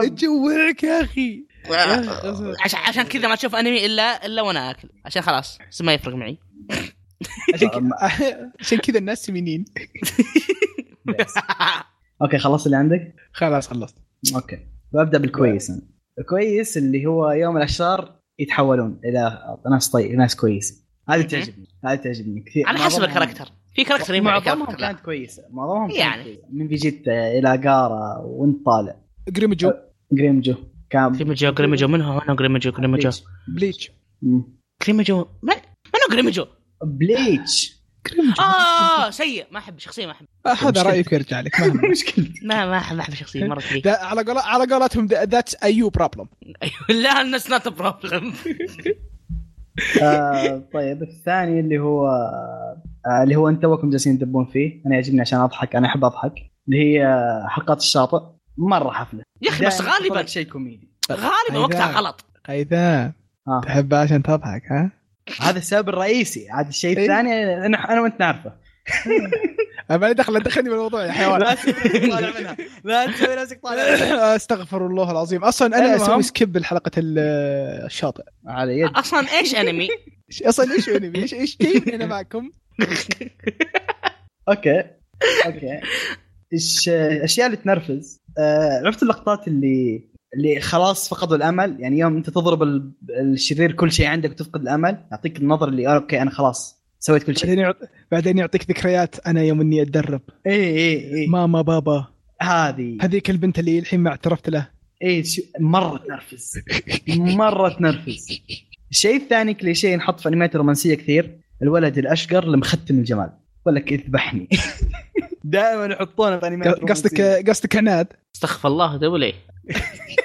تجوعك يا أخي. عشان عشان كذا ما تشوف أنمي الا إلا وأنا آكل. عشان خلاص ما يفرق معي. عشان كذا عشان كذا الناس سمينين. أوكي خلصت اللي عندك؟ خلاص خلصت. أوكي. ببدا بالكويس أنا. الكويس اللي هو يوم الاشرار يتحولون إلى ناس طيب ناس كويس. هذه. تعجبني هذه تعجبني كثير. على حسب ال character. في character معظمهم لا. كانت كويسة. معظمهم يعني. كويسة. من فيجيتا إلى جارا وانت طالع. جريمجو. جريمجو. كان جريمجو جريمجو. من هو جريمجو جريمجو. بليتش. جريمجو من منو جريمجو؟ بليتش. جريمجو آه سيء. ما احب شخصية ما احب آه، هذا رايك يرجع لك ما. مشكلتي ما ما احب أحب شخصيه مرة كثير ده على قول على قولتهم that's your problem لا that's not problem آه طيب الثاني اللي هو آه اللي هو أنت توكم جالسين تدبون فيه. أنا يعجبني عشان أضحك أنا أحب أضحك. اللي هي حلقات الشاطئ. مرة حفلة. يا أخي بس غالبا شيء كوميدي. غالبا وقتها. غلط. قيثام آه. تحب عشان تضحك ها؟ هذا السبب الرئيسي. عاد الشيء إيه. الثاني أنا أنا وأنت نعرفه. ما دخل دخلني بالموضوع يا حيوان. لا تسوي نفسك طالع منها. لا تسوي نفسك طالع منها. أستغفر الله العظيم. أصلا أنا. أسوي skip لحلقه ال- الشاطئ. على يد. أصلا إيش انمي؟ إيش- أصلا إيش انمي إيش إيش كيف أنا معكم؟ okay. okay. إيش الاشياء اللي تنرفز. آه عرفت اللقطات اللي اللي خلاص فقدوا الأمل. يعني يوم أنت تضرب ال- الشرير كل شيء عندك وتفقد الأمل يعطيك النظر اللي okay أنا خلاص سويت كل شيء. بعدين يعط... بعدين يعطيك ذكريات أنا يوم إني أتدرب. اي اي اي ماما بابا. هذه. هذيك البنت اللي الحين ما اعترفت له. اي شو- مرة تنرفز. مرة تنرفز. الشيء الثاني كليشيه ينحط في انميات رومانسية كثير الولد الأشقر اللي مختم الجمال. يقول لك اذبحني دائما يحطونه في انميات قصدك. قصدك عناد؟ استغفر الله تقول إيه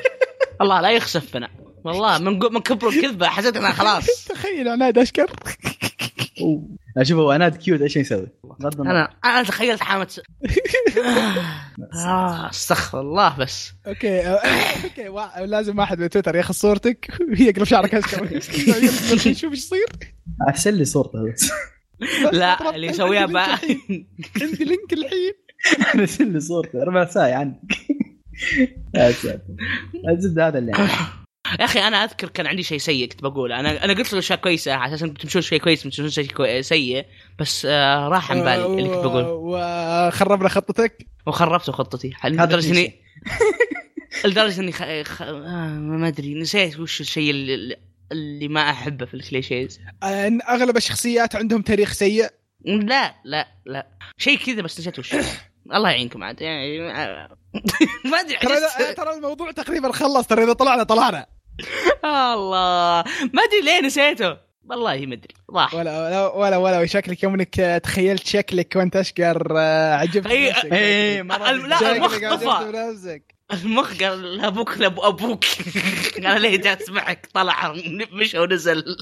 الله لا يخسفنا والله من من كبر الكذبه حسيت إنها خلاص. تخيل عناد أشقر. أشوف هو عناد cute إيش يسوي؟ أنا أنا تخيلت حامة س... آه، استغفر الله بس. okay okay وا- لازم واحد بتويتر ياخذ صورتك ويقلب شعرك أشقر شوف إيش يصير. ارسل لي صورته بس. لا اللي يسويها بقى. عندي لينك الحين. ارسل لي صورته ربع ساعه عندك يا ساتر الزبده هذا اللي. يا أخي أنا أذكر كان عندي شيء سيء كنت بقوله. أنا أنا قلت له أشياء كويسة على أساس انكم تمشون شيء كويس تمشون شيء كوي... سيء بس آه راح عن بالي اللي كنت بقول وخربنا خطتك؟ وخربت خطتي. هذا لدرجة. اني لدرجة إني خ... خ... آه ما أدري نسيت وش الشيء اللي, اللي ما أحبه في الكليشيز. إن أغلب الشخصيات عندهم تاريخ سيء؟ لا لا لا. شيء كذا بس نسيت وش. الله يعينكم عاد يعني آه، ما أدري ترى. ترى الموضوع تقريبا خلص ترى إذا طلعنا طلعنا. الله. ما أدري ليه نسيته. والله ما أدري راح ولا ولا ولا, ولا شكلك يوم انك تخيلت شكلك وأنت أشقر آه، عجبت لا، شكلك المخ طفى. المخ قال لأبوك لابو أبوك. أنا ليه جالس معك طلع مشى ونزل.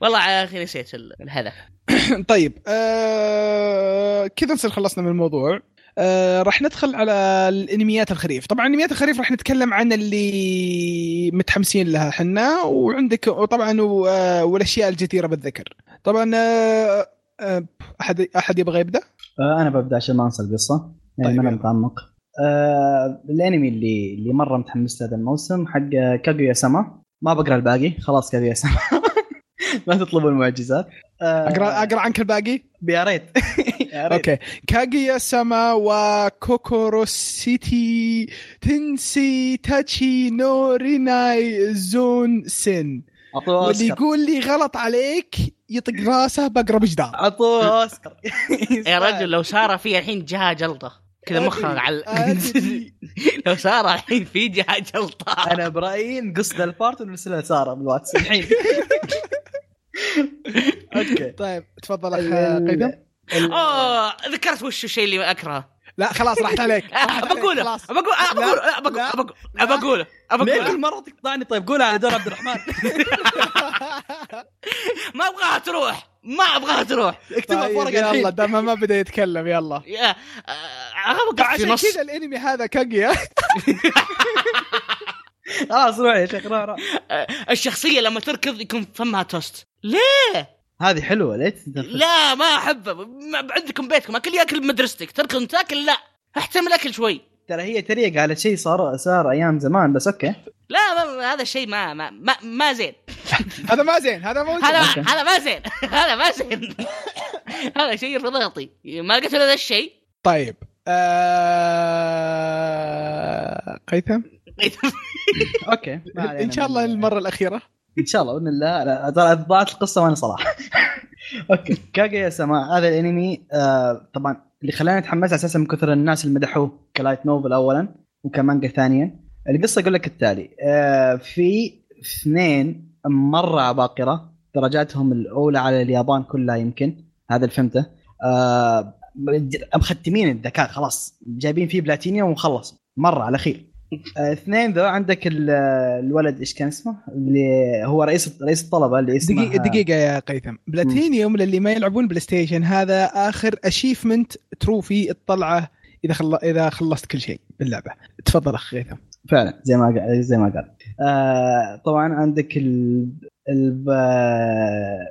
والله يا أخي نسيت ال- الهدف. طيب آه كذا نصير خلصنا من الموضوع. آه راح ندخل على الأنميات الخريف. طبعا انميات الخريف راح نتكلم عن اللي متحمسين لها حنا وعندك وطبعا و- آه، والأشياء الجديرة بالذكر. طبعا آه آه أحد أحد يبغى يبدأ؟ آه، أنا ببدأ عشان ما أنسى القصة. يعني طيب، ما أنا. متعمق. آه الأنمي اللي اللي مرة متحمس له هذا الموسم حق كاغويا سما ما بقرأ الباقي خلاص كاغويا سما لا تطلبوا المعجزات. آه اقرا أقرأ عنك الباقي؟ يا ريت. okay. كاغيا سما وكوكورو سيتي تنسي تاتشي نو ريناي زون سن. أعطوه واللي يقول لي غلط عليك يطق راسه بقرب جدار أعطوه أوسكار. يا رجل لو سارة في الحين جها جلطة. كذا مخها على. لو سارة الحين في جها جلطة. أنا برأيي نقص ذا البارت ونرسلها سارة بالواتس. الحين okay. طيب تفضل أخ قيثم ال- اوه ذكرت وش الشيء اللي اكرهه لا خلاص راحت عليك. بقوله خلاص. بقول بقول بقول بقول ليه كل مرة تقطعني؟ طيب قولها على دور عبد الرحمن. ما أبغاها تروح ما أبغاها تروح. اكتبها في طيب ورقه يلا دام ما بدأ يتكلم يلا. يا آه، عشان كذا الأنمي هذا كاغيا خلاص روح يا شيخ روح روح. الشخصية لما تركض يكون فمها توست. ليه؟ هذه حلوة ليه؟ لا ما احبه ما- عندكم بيتكم أكل ياكل بمدرستك تركض تاكل؟ لا. أحترم الأكل شوي. ترى هي تريق على شيء صار صار أيام زمان بس أوكي. لا ما هذا الشيء ما ما ما, ما زين. هذا ما زين هذا مو هذا. هذا ما زين. هذا ما زين. هذا شيء رضاطي. ما لقيت هذا الشيء. طيب. آه... قيثم؟ okay إن شاء الله المرة الأخيرة. إن شاء الله بإذن الله. لا، ترى ضاعت القصة وأنا صراحة. okay. كاغيا سما هذا الأنمي آه طبعا اللي خلاني أتحمس أساسا من كثر الناس اللي مدحوه ك light novel اولا وكمانجا ثانيا. القصة يقول لك التالي آه في اثنين مرة عباقره درجاتهم الأولى على اليابان كلها يمكن هذا اللي فهمته. آه مختمين الذكاء خلاص. جايبين فيه بلاتينيوم ومخلص مرة على خير. اثنين ذو عندك ال- الولد إيش كان اسمه؟ اللي هو رئيس رئيس الطلبة اللي اسمه دقيقة دقيقة يا قيثم. بلاتينيوم للي ما يلعبون بلاي ستيشن هذا آخر achievement trophy الطلعة إذا خل... إذا خلصت كل شيء باللعبة. تفضل اخ قيثم. فعلا زي ما قال زي ما قال. آه طبعا عندك ال, ال...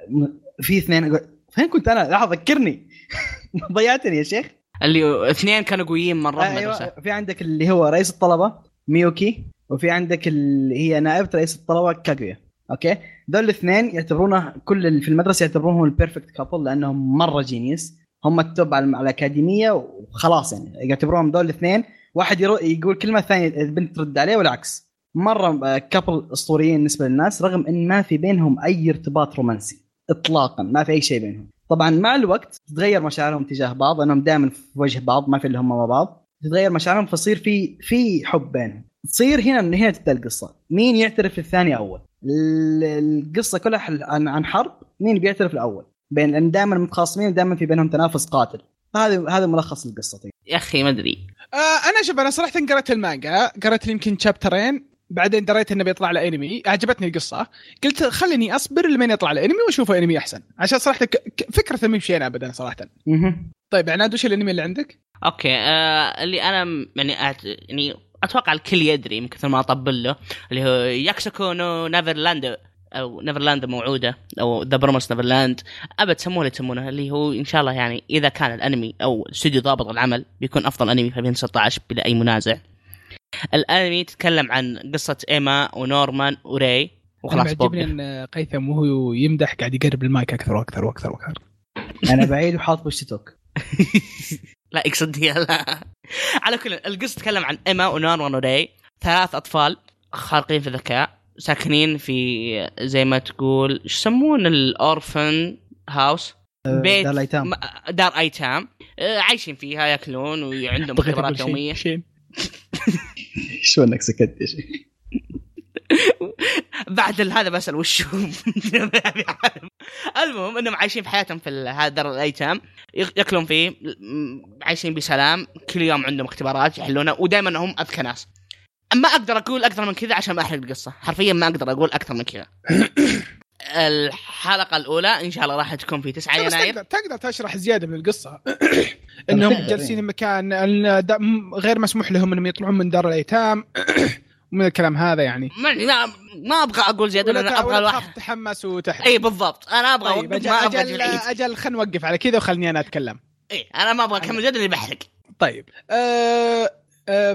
م- في اثنين فين كنت أنا؟ لحظه ذكرني. ضيعتني يا شيخ. اللي اثنين كانوا قويين مرة في أيوه المدرسة في عندك اللي هو رئيس الطلبة. ميوكي وفي عندك اللي هي نائبه رئيس الطلبة كاغويا okay؟ دول الاثنين يعتبرونه كل في المدرسة يعتبرونهم ال perfect couple لأنهم مرة genius هم ال top على الأكاديمية وخلاص يعني. يعتبروهم دول الاثنين. واحد يقول كلمة الثانية البنت ترد عليه والعكس. مرة كابل أسطوريين بالنسبة للناس رغم إن ما في بينهم أي ارتباط رومانسي. اطلاقا ما في أي شيء بينهم. طبعا مع الوقت تتغير مشاعرهم تجاه بعض لأنهم دائما في وجه بعض ما في اللي هم مع بعض. تتغير مشاعرهم فيصير في في حب بينهم. تصير هنا من هنا تبدأ القصة. مين يعترف للثاني أول؟ ال- القصة كلها عن عن حرب. مين بيعترف الأول؟ بين لأن دائما متخاصمين دائما في بينهم تنافس قاتل. هذا هذا ملخص القصة. يا أخي ما أدري. آه أنا شوف أنا صراحة قرأت المانجا قرأت يمكن شابترين بعدين دريت إنه بيطلع له انمي عجبتني القصة. قلت خليني أصبر لمن يطلع له انمي واشوفه انمي أحسن. عشان صراحة ك- ك- فكرته مو بشيء ابدا صراحة. طيب عناد وش الانمي اللي عندك؟ okay آه اللي أنا م- يعني أعت... يعني أتوقع الكل يدري من كثر ما أطبل له اللي هو ياكسوكو نو نيفرلاند أو نيفرلاند موعودة أو The Promised Neverland أبد تسموه اللي تسمونه اللي هو إن شاء الله يعني إذا كان الأنمي أو الاستوديو ضابط العمل بيكون أفضل أنمي في 2016 بلا أي منازع. الانمي يتكلم عن قصة إيما ونورمان وري أنا وخلاص معجبني بوقف إن قيثم وهو يمدح قاعد يقرب المايك أكثر وأكثر وأكثر وأكثر. أنا بعيد وحاط بوش توك. لا يقصد هي لا. على كل القصة تتكلم عن إيما ونورمان وري ثلاث أطفال خارقين في الذكاء ساكنين في زي ما تقول إيش يسمون الأورفن هاوس؟ بيت دار الأيتام. م- دار أيتام. آه، عايشين فيها يأكلون وعندهم أقول يومية. شو إنك سكت يا شيخ بعد ال- هذا بسال وش؟ المهم إنهم عايشين في حياتهم في هذا دار الأيتام. يأكلون فيه عايشين بسلام. كل يوم عندهم اختبارات يحلونها ودائما هم أذكى ناس. ما أقدر أقول أكثر من كذا عشان ما أحرق القصة. حرفيا ما أقدر أقول أكثر من كذا. الحلقة الأولى إن شاء الله راح تكون في 9 بس يناير. تقدر تقدر تشرح زيادة من القصة انهم تقدر، جالسين. مكان غير مسموح لهم إنهم يطلعون من دار الأيتام. ومن الكلام هذا يعني. ما ما, أبغى أقول زيادة ت- أبغى الواحد تتحمس وتحرق إي بالضبط. أنا أبغى طيب أجل أجل, أجل أجل خلينا نوقف على كذا وخلني أنا أتكلم. إي أنا ما أبغى أكمل زيادة اللي بحرق طيب. آه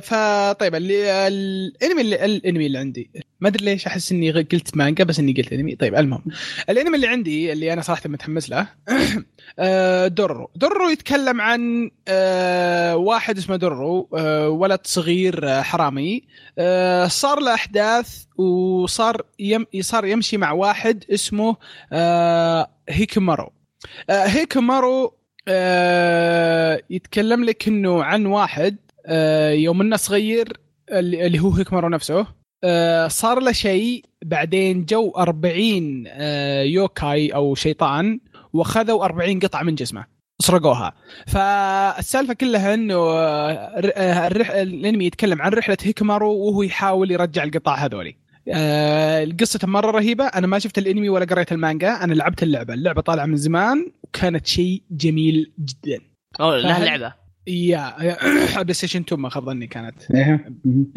فطيب اللي الانمي اللي الانمي اللي عندي ما أدري ليش أحس إني قلت مانجا بس إني قلت انمي طيب المهم الانمي اللي عندي اللي أنا صراحة متحمس له آه دورورو يتكلم عن آه واحد اسمه دورورو آه ولد صغير آه حرامي آه صار له أحداث وصار يم صار يمشي مع واحد اسمه آه هيكمارو. آه هيكمارو آه يتكلم لك إنه عن واحد آه يوم انه صغير اللي هو هيكمارو نفسه. آه صار له شيء بعدين جو 40 آه يوكاي أو شيطان وأخذوا 40 قطعة من جسمه. سرقوها. فالسالفة كلها إنه آه، آه،. الأنمي يتكلم عن رحلة هيكمارو وهو يحاول يرجع القطع هذولي. آه، القصة مرة رهيبة. أنا ما شفت الأنمي ولا قريت المانجا. أنا لعبت اللعبة. اللعبة طالعة من زمان وكانت شيء جميل جدا. لها لعبة. يا بلاي ستيشن 2 ما خاب ظني كانت. إيه. مهم.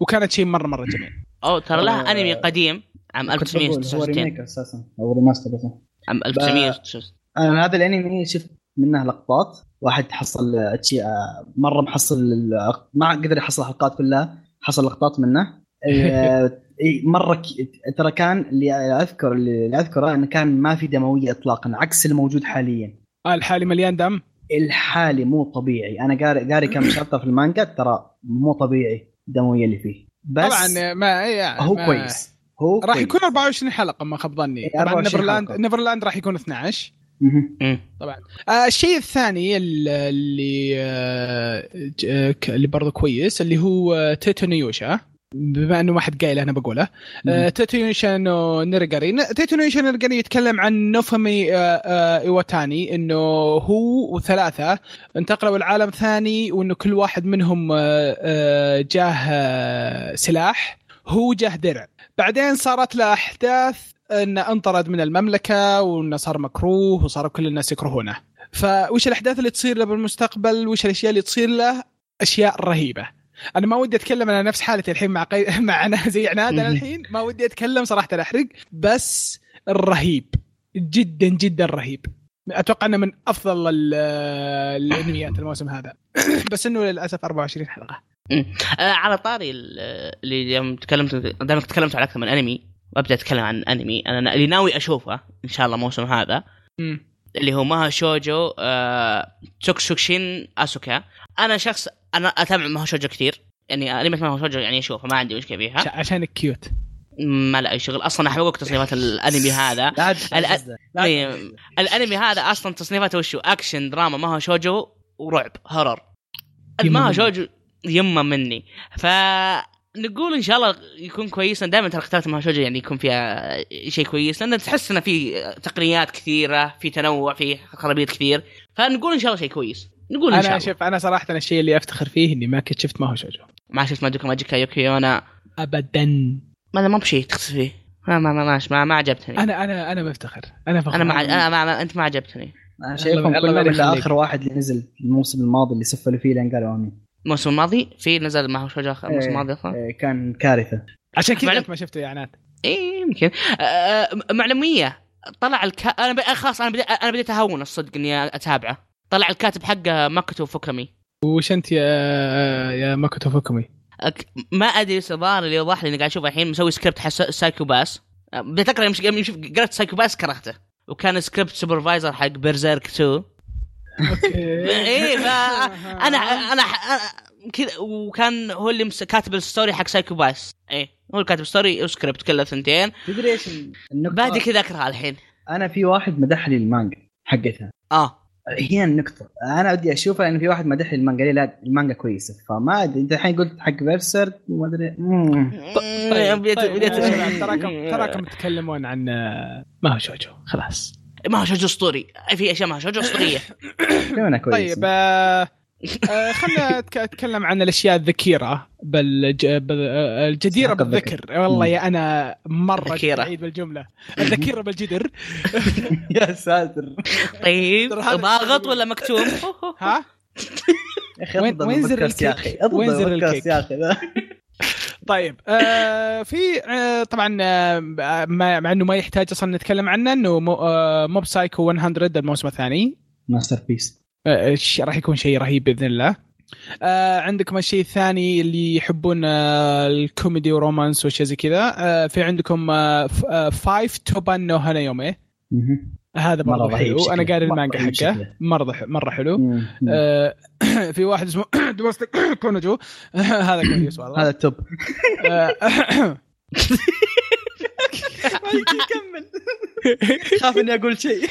وكانت شيء مرة مرة جميل. أو ترى لها أنمي قديم عام كنت بقول هو 1969 remake أساسا. أو remaster بس. عام 1969 أنا هذا الأنمي شفت منه لقطات. واحد حصل آه، مرة محصل ما قدر يحصل الحلقات كلها حصل لقطات منه. آه، إي، مرة ك... ترى كان اللي أذكر اللي أذكره إنه كان ما في دموية اطلاقا عكس الموجود حاليا. آه الحالي مليان دم. الحالي مو طبيعي أنا قاري قاري كم chapter في المانجا ترى مو طبيعي الدمويه اللي فيه بس طبعا ما يعني هو ما كويس هو راح كويس. يكون 24 حلقة ما خاب ظني إيه، طبعا 24 نيفرلاند. نيفرلاند راح يكون 12 مهم. مم. طبعا آه الشيء الثاني ال- اللي آه آه، اللي برضه كويس اللي هو تيتي نو يوشا بما أنه ما حد قايل أنا بقوله. آه مهم. تيتي نو ناريأغاري يتكلم عن ناوفومي آه آه إيواتاني إنه هو وثلاثة انتقلوا لعالم ثاني وإنه كل واحد منهم آه جاه سلاح. هو جاه درع. بعدين صارت له أحداث إنه انطرد من المملكة وإنه صار مكروه وصاروا كل الناس يكرهونه. فوش الأحداث اللي تصير له بالمستقبل؟ وش الأشياء اللي تصير له؟ أشياء رهيبة. أنا ما ودي أتكلم أنا نفس حالتي الحين مع قي... مع أنا زي عناد أنا الحين ما ودي أتكلم صراحة احرق بس رهيب جدا جدا رهيب. أتوقع إنه من أفضل ال- الأنميات الموسم هذا. بس إنه للأسف 24 حلقة. آه على طاري ال- اللي يوم تكلمت دامك تكلمت عن أكثر من أنمي وأبدأ أتكلم عن أنمي. أنا اللي ناوي أشوفه إن شاء الله الموسم هذا. اللي هو ماها شوجو آه تسوكشوكشين أسوكا. أنا شخص أنا أتابع ماها شوجو كثير يعني انمي ماها شوجو يعني اشوفه ما عندي مشكلة فيها. عشانك cute ما لا أي شغل. أصلا احرق تصنيفات الأنمي هذا. لا الأ- إيه، الأنمي هذا أصلا تصنيفاته وشو؟ أكشن دراما mahou shoujo ورعب horror يما mahou. shoujo يما مني. فنقول إن شاء الله يكون كويس. دائما ترى اخترت mahou shoujo يعني يكون فيها شيء كويس لأن تحس إنه في تقنيات كثيرة في تنوع في خرابيط كثير. فنقول إن شاء الله شيء كويس. نقول إن شاء أنا الله. شوف أنا صراحة أنا الشيء اللي أفتخر فيه إني ما كنت شفت mahou shoujo ما شفت مادوكا ماجيكا يوكي يونا. ابدا. ما ما بشيء تخص فيه. ما ما ما ما, ما, ما عجبتني. أنا أنا أنا مفتخر أنا فخور. أنا ما أنا ما, ما أنت ما عجبتني. أنا شايفهم الله كلهم الا. آخر واحد اللي نزل الموسم الماضي اللي سفلوا فيه لين قالوا آمين. الموسم الماضي؟ في نزل mahou shoujo الموسم إيه، الماضي أصلا؟ إيه، كان كارثة. عشان كذا أنت ما شفته يا عناد. إيه يمكن. آه معلوميه طلع الكا... أنا ب... خلاص أنا بديت أنا بديت اهون الصدق إني أتابعه. طلع الكاتب حقه ماكوتو فوكامي. وش أنت يا يا ماكوتو فوكامي أك... ما أدري إيش الظاهر اللي يوضح لي إني قاعد أشوف الحين مسوي سكريبت حق سايكو باس. بديت اقرا يوم ش- يوم شوف قرأت سايكو باس كرهته. وكان script supervisor حق بيرزيرك 2 إيه ف أنا أنا أنا- كذا وكان هو اللي مس- كاتب ال story حق سايكو باس. إيه هو اللي كاتب story و script كله ثنتين تدري إيش النقطة؟ بعد كذا أكرهها الحين. أنا في واحد مدح لي المانجا حقتها آه. هي النقطة. أنا ودي أشوفها لأن في واحد مدح لي المانجا لا المانجا كويسة. فما أدري أنت الحين قلت حق بيرسر وما أدري. طيب, بديت- طيب يا شباب، تراكم تراكم تتكلمون عن آه، ما هو شوجو خلاص. ما هو شجر أسطوري. في أشياء ما هو كلنا كويسة طيب آه آه خلنا أتكلم عن الأشياء الذكيرة. بالج... بال... آه، الذكر. بالذكر والله يا أنا مرة ذكيرة. بعيد بالجملة. الذكيره بالجدر. يا ساتر. طيب ضاغط ولا مكتوم ها؟ وين- وين زر البودكاست يا الكيك؟ وين زر البودكاست الكيك؟ يا ذا. طيب آه في آه طبعا آه مع مع إنه ما يحتاج أصلا نتكلم عنه إنه مو آه موب سايكو 100 الموسم الثاني. masterpiece آه، راح يكون شيء رهيب بإذن الله. آه عندكم الشيء الثاني اللي يحبون آه ال comedy و romance وشيء زي كذا. آه في عندكم آه ف- آه فايف توبان نو هانايومي. هذا برضه رهيب حلو. شكله. أنا قاري المانجا حقه. مرة مرة حلو. مم. آه في واحد اسمه دومستيك كانوجو. هذا كويس والله هذا ال top آه، كمل خاف إني أقول شيء.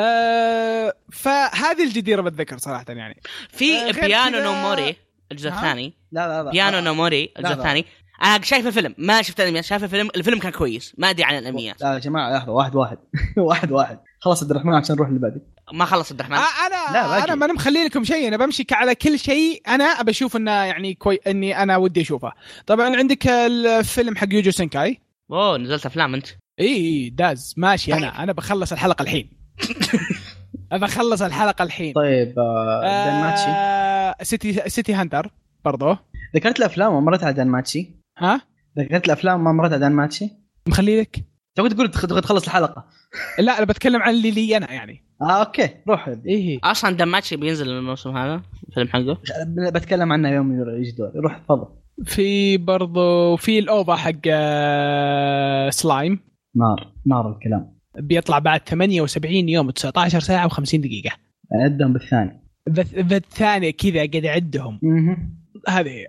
آه، فهذه الجديرة بالذكر صراحة يعني. في آه، بيانو كذا- نو موري الجزء؟ الثاني. لا لا لا. بيانو نو موري الجزء. الثاني. أنا شايف الفيلم ما شفت الأنميات شايف الفيلم الفيلم كان كويس ما أدري عن الأنميات. لا يا جماعة لحظه واحد واحد. واحد واحد. خلاص عبد الرحمن عشان نروح اللي بعده ما خلص عبد الرحمن. آه، أنا لا،. أنا ما مخلي لكم شيء أنا بمشي على كل شيء أنا ابى أشوف إنه يعني كوي إني أنا ودي أشوفه. طبعا عندك الفيلم حق يوجو سينكاي أوه نزلت أفلام أنت. إي إي داز ماشي طيب. أنا أنا بخلص الحلقة الحين. ابى أخلص الحلقة الحين. طيب آه، دانماتشي آه سيتي سيتي هانتر برضو. ذكرت الأفلام ما مرت على دانماتشي ها؟ ذكرت الأفلام ما مرت على دانماتشي مخلي لك. تبغى تقول؟ تبغى تخلص الحلقة. لا أنا بتكلم عن اللي لي أنا يعني. آه okay روح. إيه. أصلا دانماتشي بينزل الموسم هذا الفيلم حقه؟ بتكلم عنه يوم يجي دور. روح تفضل. في برضو في ال OVA حق آه، سلايم. نار نار الكلام. بيطلع بعد 78 يوم و19 ساعة و50 دقيقة. عدهم بالثاني. ذا ذا الثانية كذا قاعد اعدهم. هذه هي.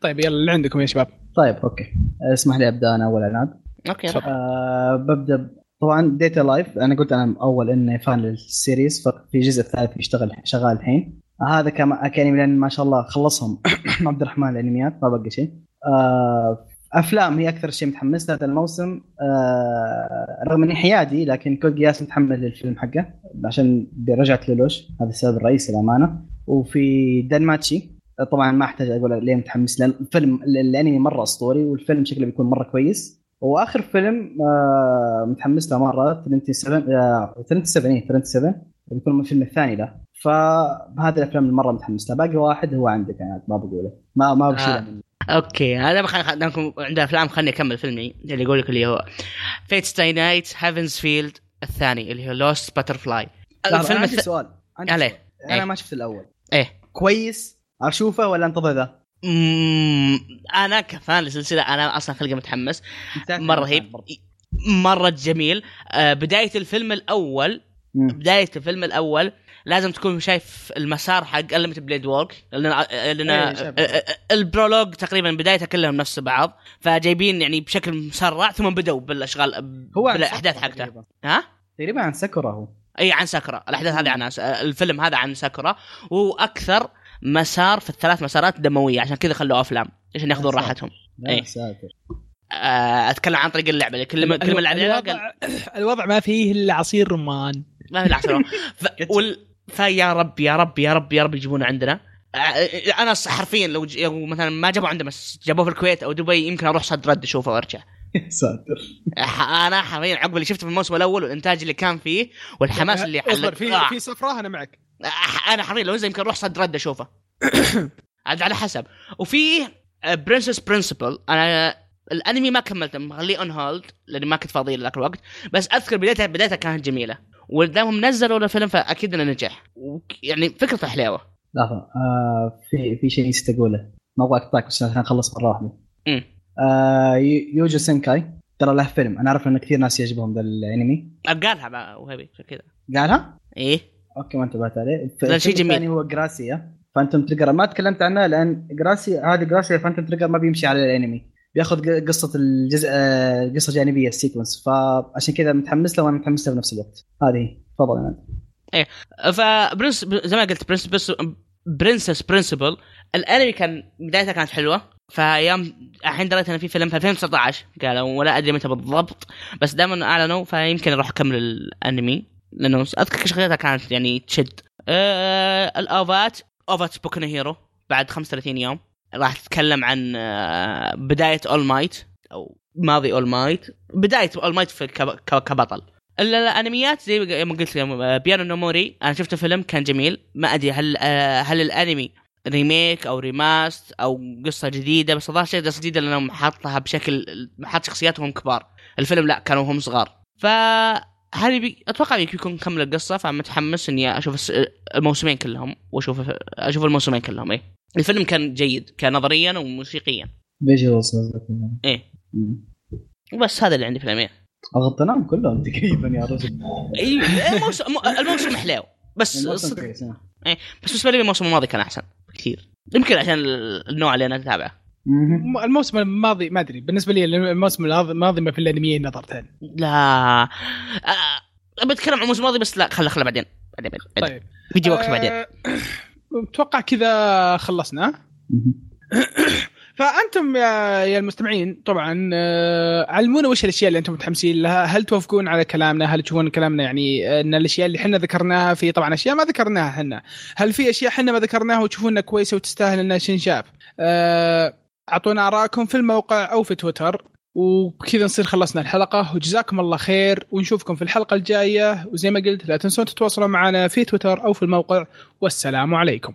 طيب يلا اللي عندكم يا شباب. طيب okay. اسمح لي أبدأ أنا أول عناد okay. آه ببدأ طبعا ديت أ لايف أنا قلت أنا أول إني fan لل series ففي الجزء الثالث بيشتغل شغال الحين. هذا كما كانمي لأن ما شاء الله خلصهم. عبد الرحمن الانميات ما بقى شيء. آه أفلام هي أكثر شيء متحمس له هذا الموسم. آه رغم إني حيادي لكن كود جياس متحمس للفيلم حقه عشان رجعت لولوش هذا السبب الرئيسي للأمانة. وفي دانماتشي طبعا ما أحتاج أقول ليه متحمس لأن الفيلم الانمي مرة أسطوري والفيلم شكله بيكون مرة كويس. وآخر فيلم آه متحمس له مرة 37 آه 37 إيه، 37 بيكون الفيلم الثاني له. فهذه الأفلام اللي مرة متحمس لها. باقي واحد هو عندك يعني ما بقوله. ما ما بشيله آه. okay هذا خل... دامكم عندنا افلام خليني أكمل فيلمي اللي يقول لك اللي هو فيت ستاي نايت هيفنز فيل الثاني اللي هو لوست باترفلاي الفيلم عندي الث... سؤال عندي عليه. سؤال. أنا إيه. ما شفت الأول إيه كويس أشوفه ولا أنتظر ذا؟ أنا ك fan للسلسلة أنا أصلا خلقي متحمس مرة رهيب. مرة جميل آه بداية الفيلم الأول. بداية الفيلم الأول لازم تكون شايف المسار حق انلمتد بليد ووركس لأن لأن إيه،. ال prologue تقريبا بدايته كلهم نفس بعض فجايبين يعني بشكل مسرع ثم بدأوا بالأشغال هو عن بالأحداث ساكورا حقته. تقريباً. ها؟ تقريبا عن ساكورا هو. إي عن ساكورا الأحداث هذه عن الفيلم هذا عن ساكورا وأكثر مسار في الثلاث مسارات دموية عشان كذا خلوه أفلام عشان ياخذون. راحتهم. يا إيه. ساتر. آه، أتكلم عن طريق اللعبة كل ما كل ما الوضع, ما فيه إلا عصير رمان. ما في العسل ف... وال... فيا رب يا رب يا رب يا رب يجيبونه عندنا. أنا حرفيا لو, ج... لو مثلا ما جابوا عندنا بس جابوه في الكويت أو دبي يمكن أروح صد رد أشوفه وأرجع. يا ساتر أنا حرفيا عقب اللي شفته في الموسم الأول والإنتاج اللي كان فيه والحماس اللي أصبر في آه. في سفره أنا معك. أنا حرفيا لو يمكن أروح صد رد أشوفه. عاد على حسب. وفي برنسس برنسبل أنا الأنمي ما كملته مخليه on hold لأني ما كنت فاضي ذاك الوقت. بس أذكر بدايتها بدايتها كانت جميلة. ودامهم نزلوا الفيلم فأكيد إنه نجح. يعني فكرته حلوة لحظه آه في في شيء نسيت أقوله. ما أبغى أقطعك بس عشان نخلص مرة واحدة. امم آه يو- يوجو سينكاي ترى له فيلم. أنا أعرف ان كثير ناس يعجبهم ذا الانمي قالها بقى وهبي عشان كذا. قالها؟ إيه. okay ما انتبهت عليه. لا، شيء جميل. الثاني هو جريسايا فانتوم تريجر ما تكلمت عنها لأن جريسايا هذه جريسايا فانتوم تريجر ما بيمشي على الأنمي. بياخذ قصة الجزء آه، قصة جانبية ال sequence. فعشان كذا متحمس له وأنا متحمس له بنفس الوقت. هذه. تفضل يا نادي. فبرنس زي ما قلت برنس بس برنسس برنسبل. الأنمي كان بدايته كانت حلوة. فايام الحين دريت إنه في فيلم في 2019 قالوا ولا أدري متى بالضبط. بس دائما أعلنوا فيمكن أروح أكمل الأنمي. لأنه أذكر شخصيتها كانت يعني تشد. آه الأوفات. أوفات بوكو هيرو. بعد 35 يوم. راح تتكلم عن آه بداية اول مايت أو ماضي اول مايت بداية اول مايت كبطل. ال- الأنميات زي ما قلت بيانو نوموري أنا شفت فيلم كان جميل. ما أدري هل آه، هل الأنمي remake أو remaster أو قصة جديدة بس الظاهر شيء قصه جديده لأنهم حاطها بشكل حاط شخصياتهم كبار. الفيلم لا كانوا هم صغار. ف هذه بي... أتوقع بيكون كمل القصة فمتحمس إني أشوف الموسمين كلهم وأشوف أشوف الموسمين كلهم إيه. الفيلم كان جيد كنظريا وموسيقيا. visuals إيه. وبس هذا اللي عندي في الانمي غطيناهم كلهم تقريبا يا رجل. اي الموسم الموسم حلو. بس صدق. كويس، آه. بس بالنسبة لي الموسم الماضي كان أحسن كثير يمكن عشان ال- النوع اللي أنا أتابعه. الموسم الماضي ما أدري بالنسبة لي الموسم الماضي ما في الانميين نظرتين لا. آه، بتكلم عن الموسم الماضي بس لا خله خله بعدين. بعدين بعدين. طيب. بيجي وقت بعدين. آه، أتوقع كذا خلصنا. فأنتم يا يا المستمعين طبعا آه، علمونا وش الأشياء اللي أنتم متحمسين لها؟ هل توافقون على كلامنا؟ هل تشوفون كلامنا يعني أن الأشياء اللي إحنا ذكرناها في طبعا أشياء ما ذكرناها إحنا. هل في أشياء إحنا ما ذكرناها وتشوفونها كويسة وتستاهل إنها تنشاف آه، اعطونا ارائكم في الموقع أو في تويتر. وبكذا نصير خلصنا الحلقة. وجزاكم الله خير. ونشوفكم في الحلقة الجاية. وزي ما قلت لا تنسون تتواصلوا معنا في تويتر أو في الموقع. والسلام عليكم.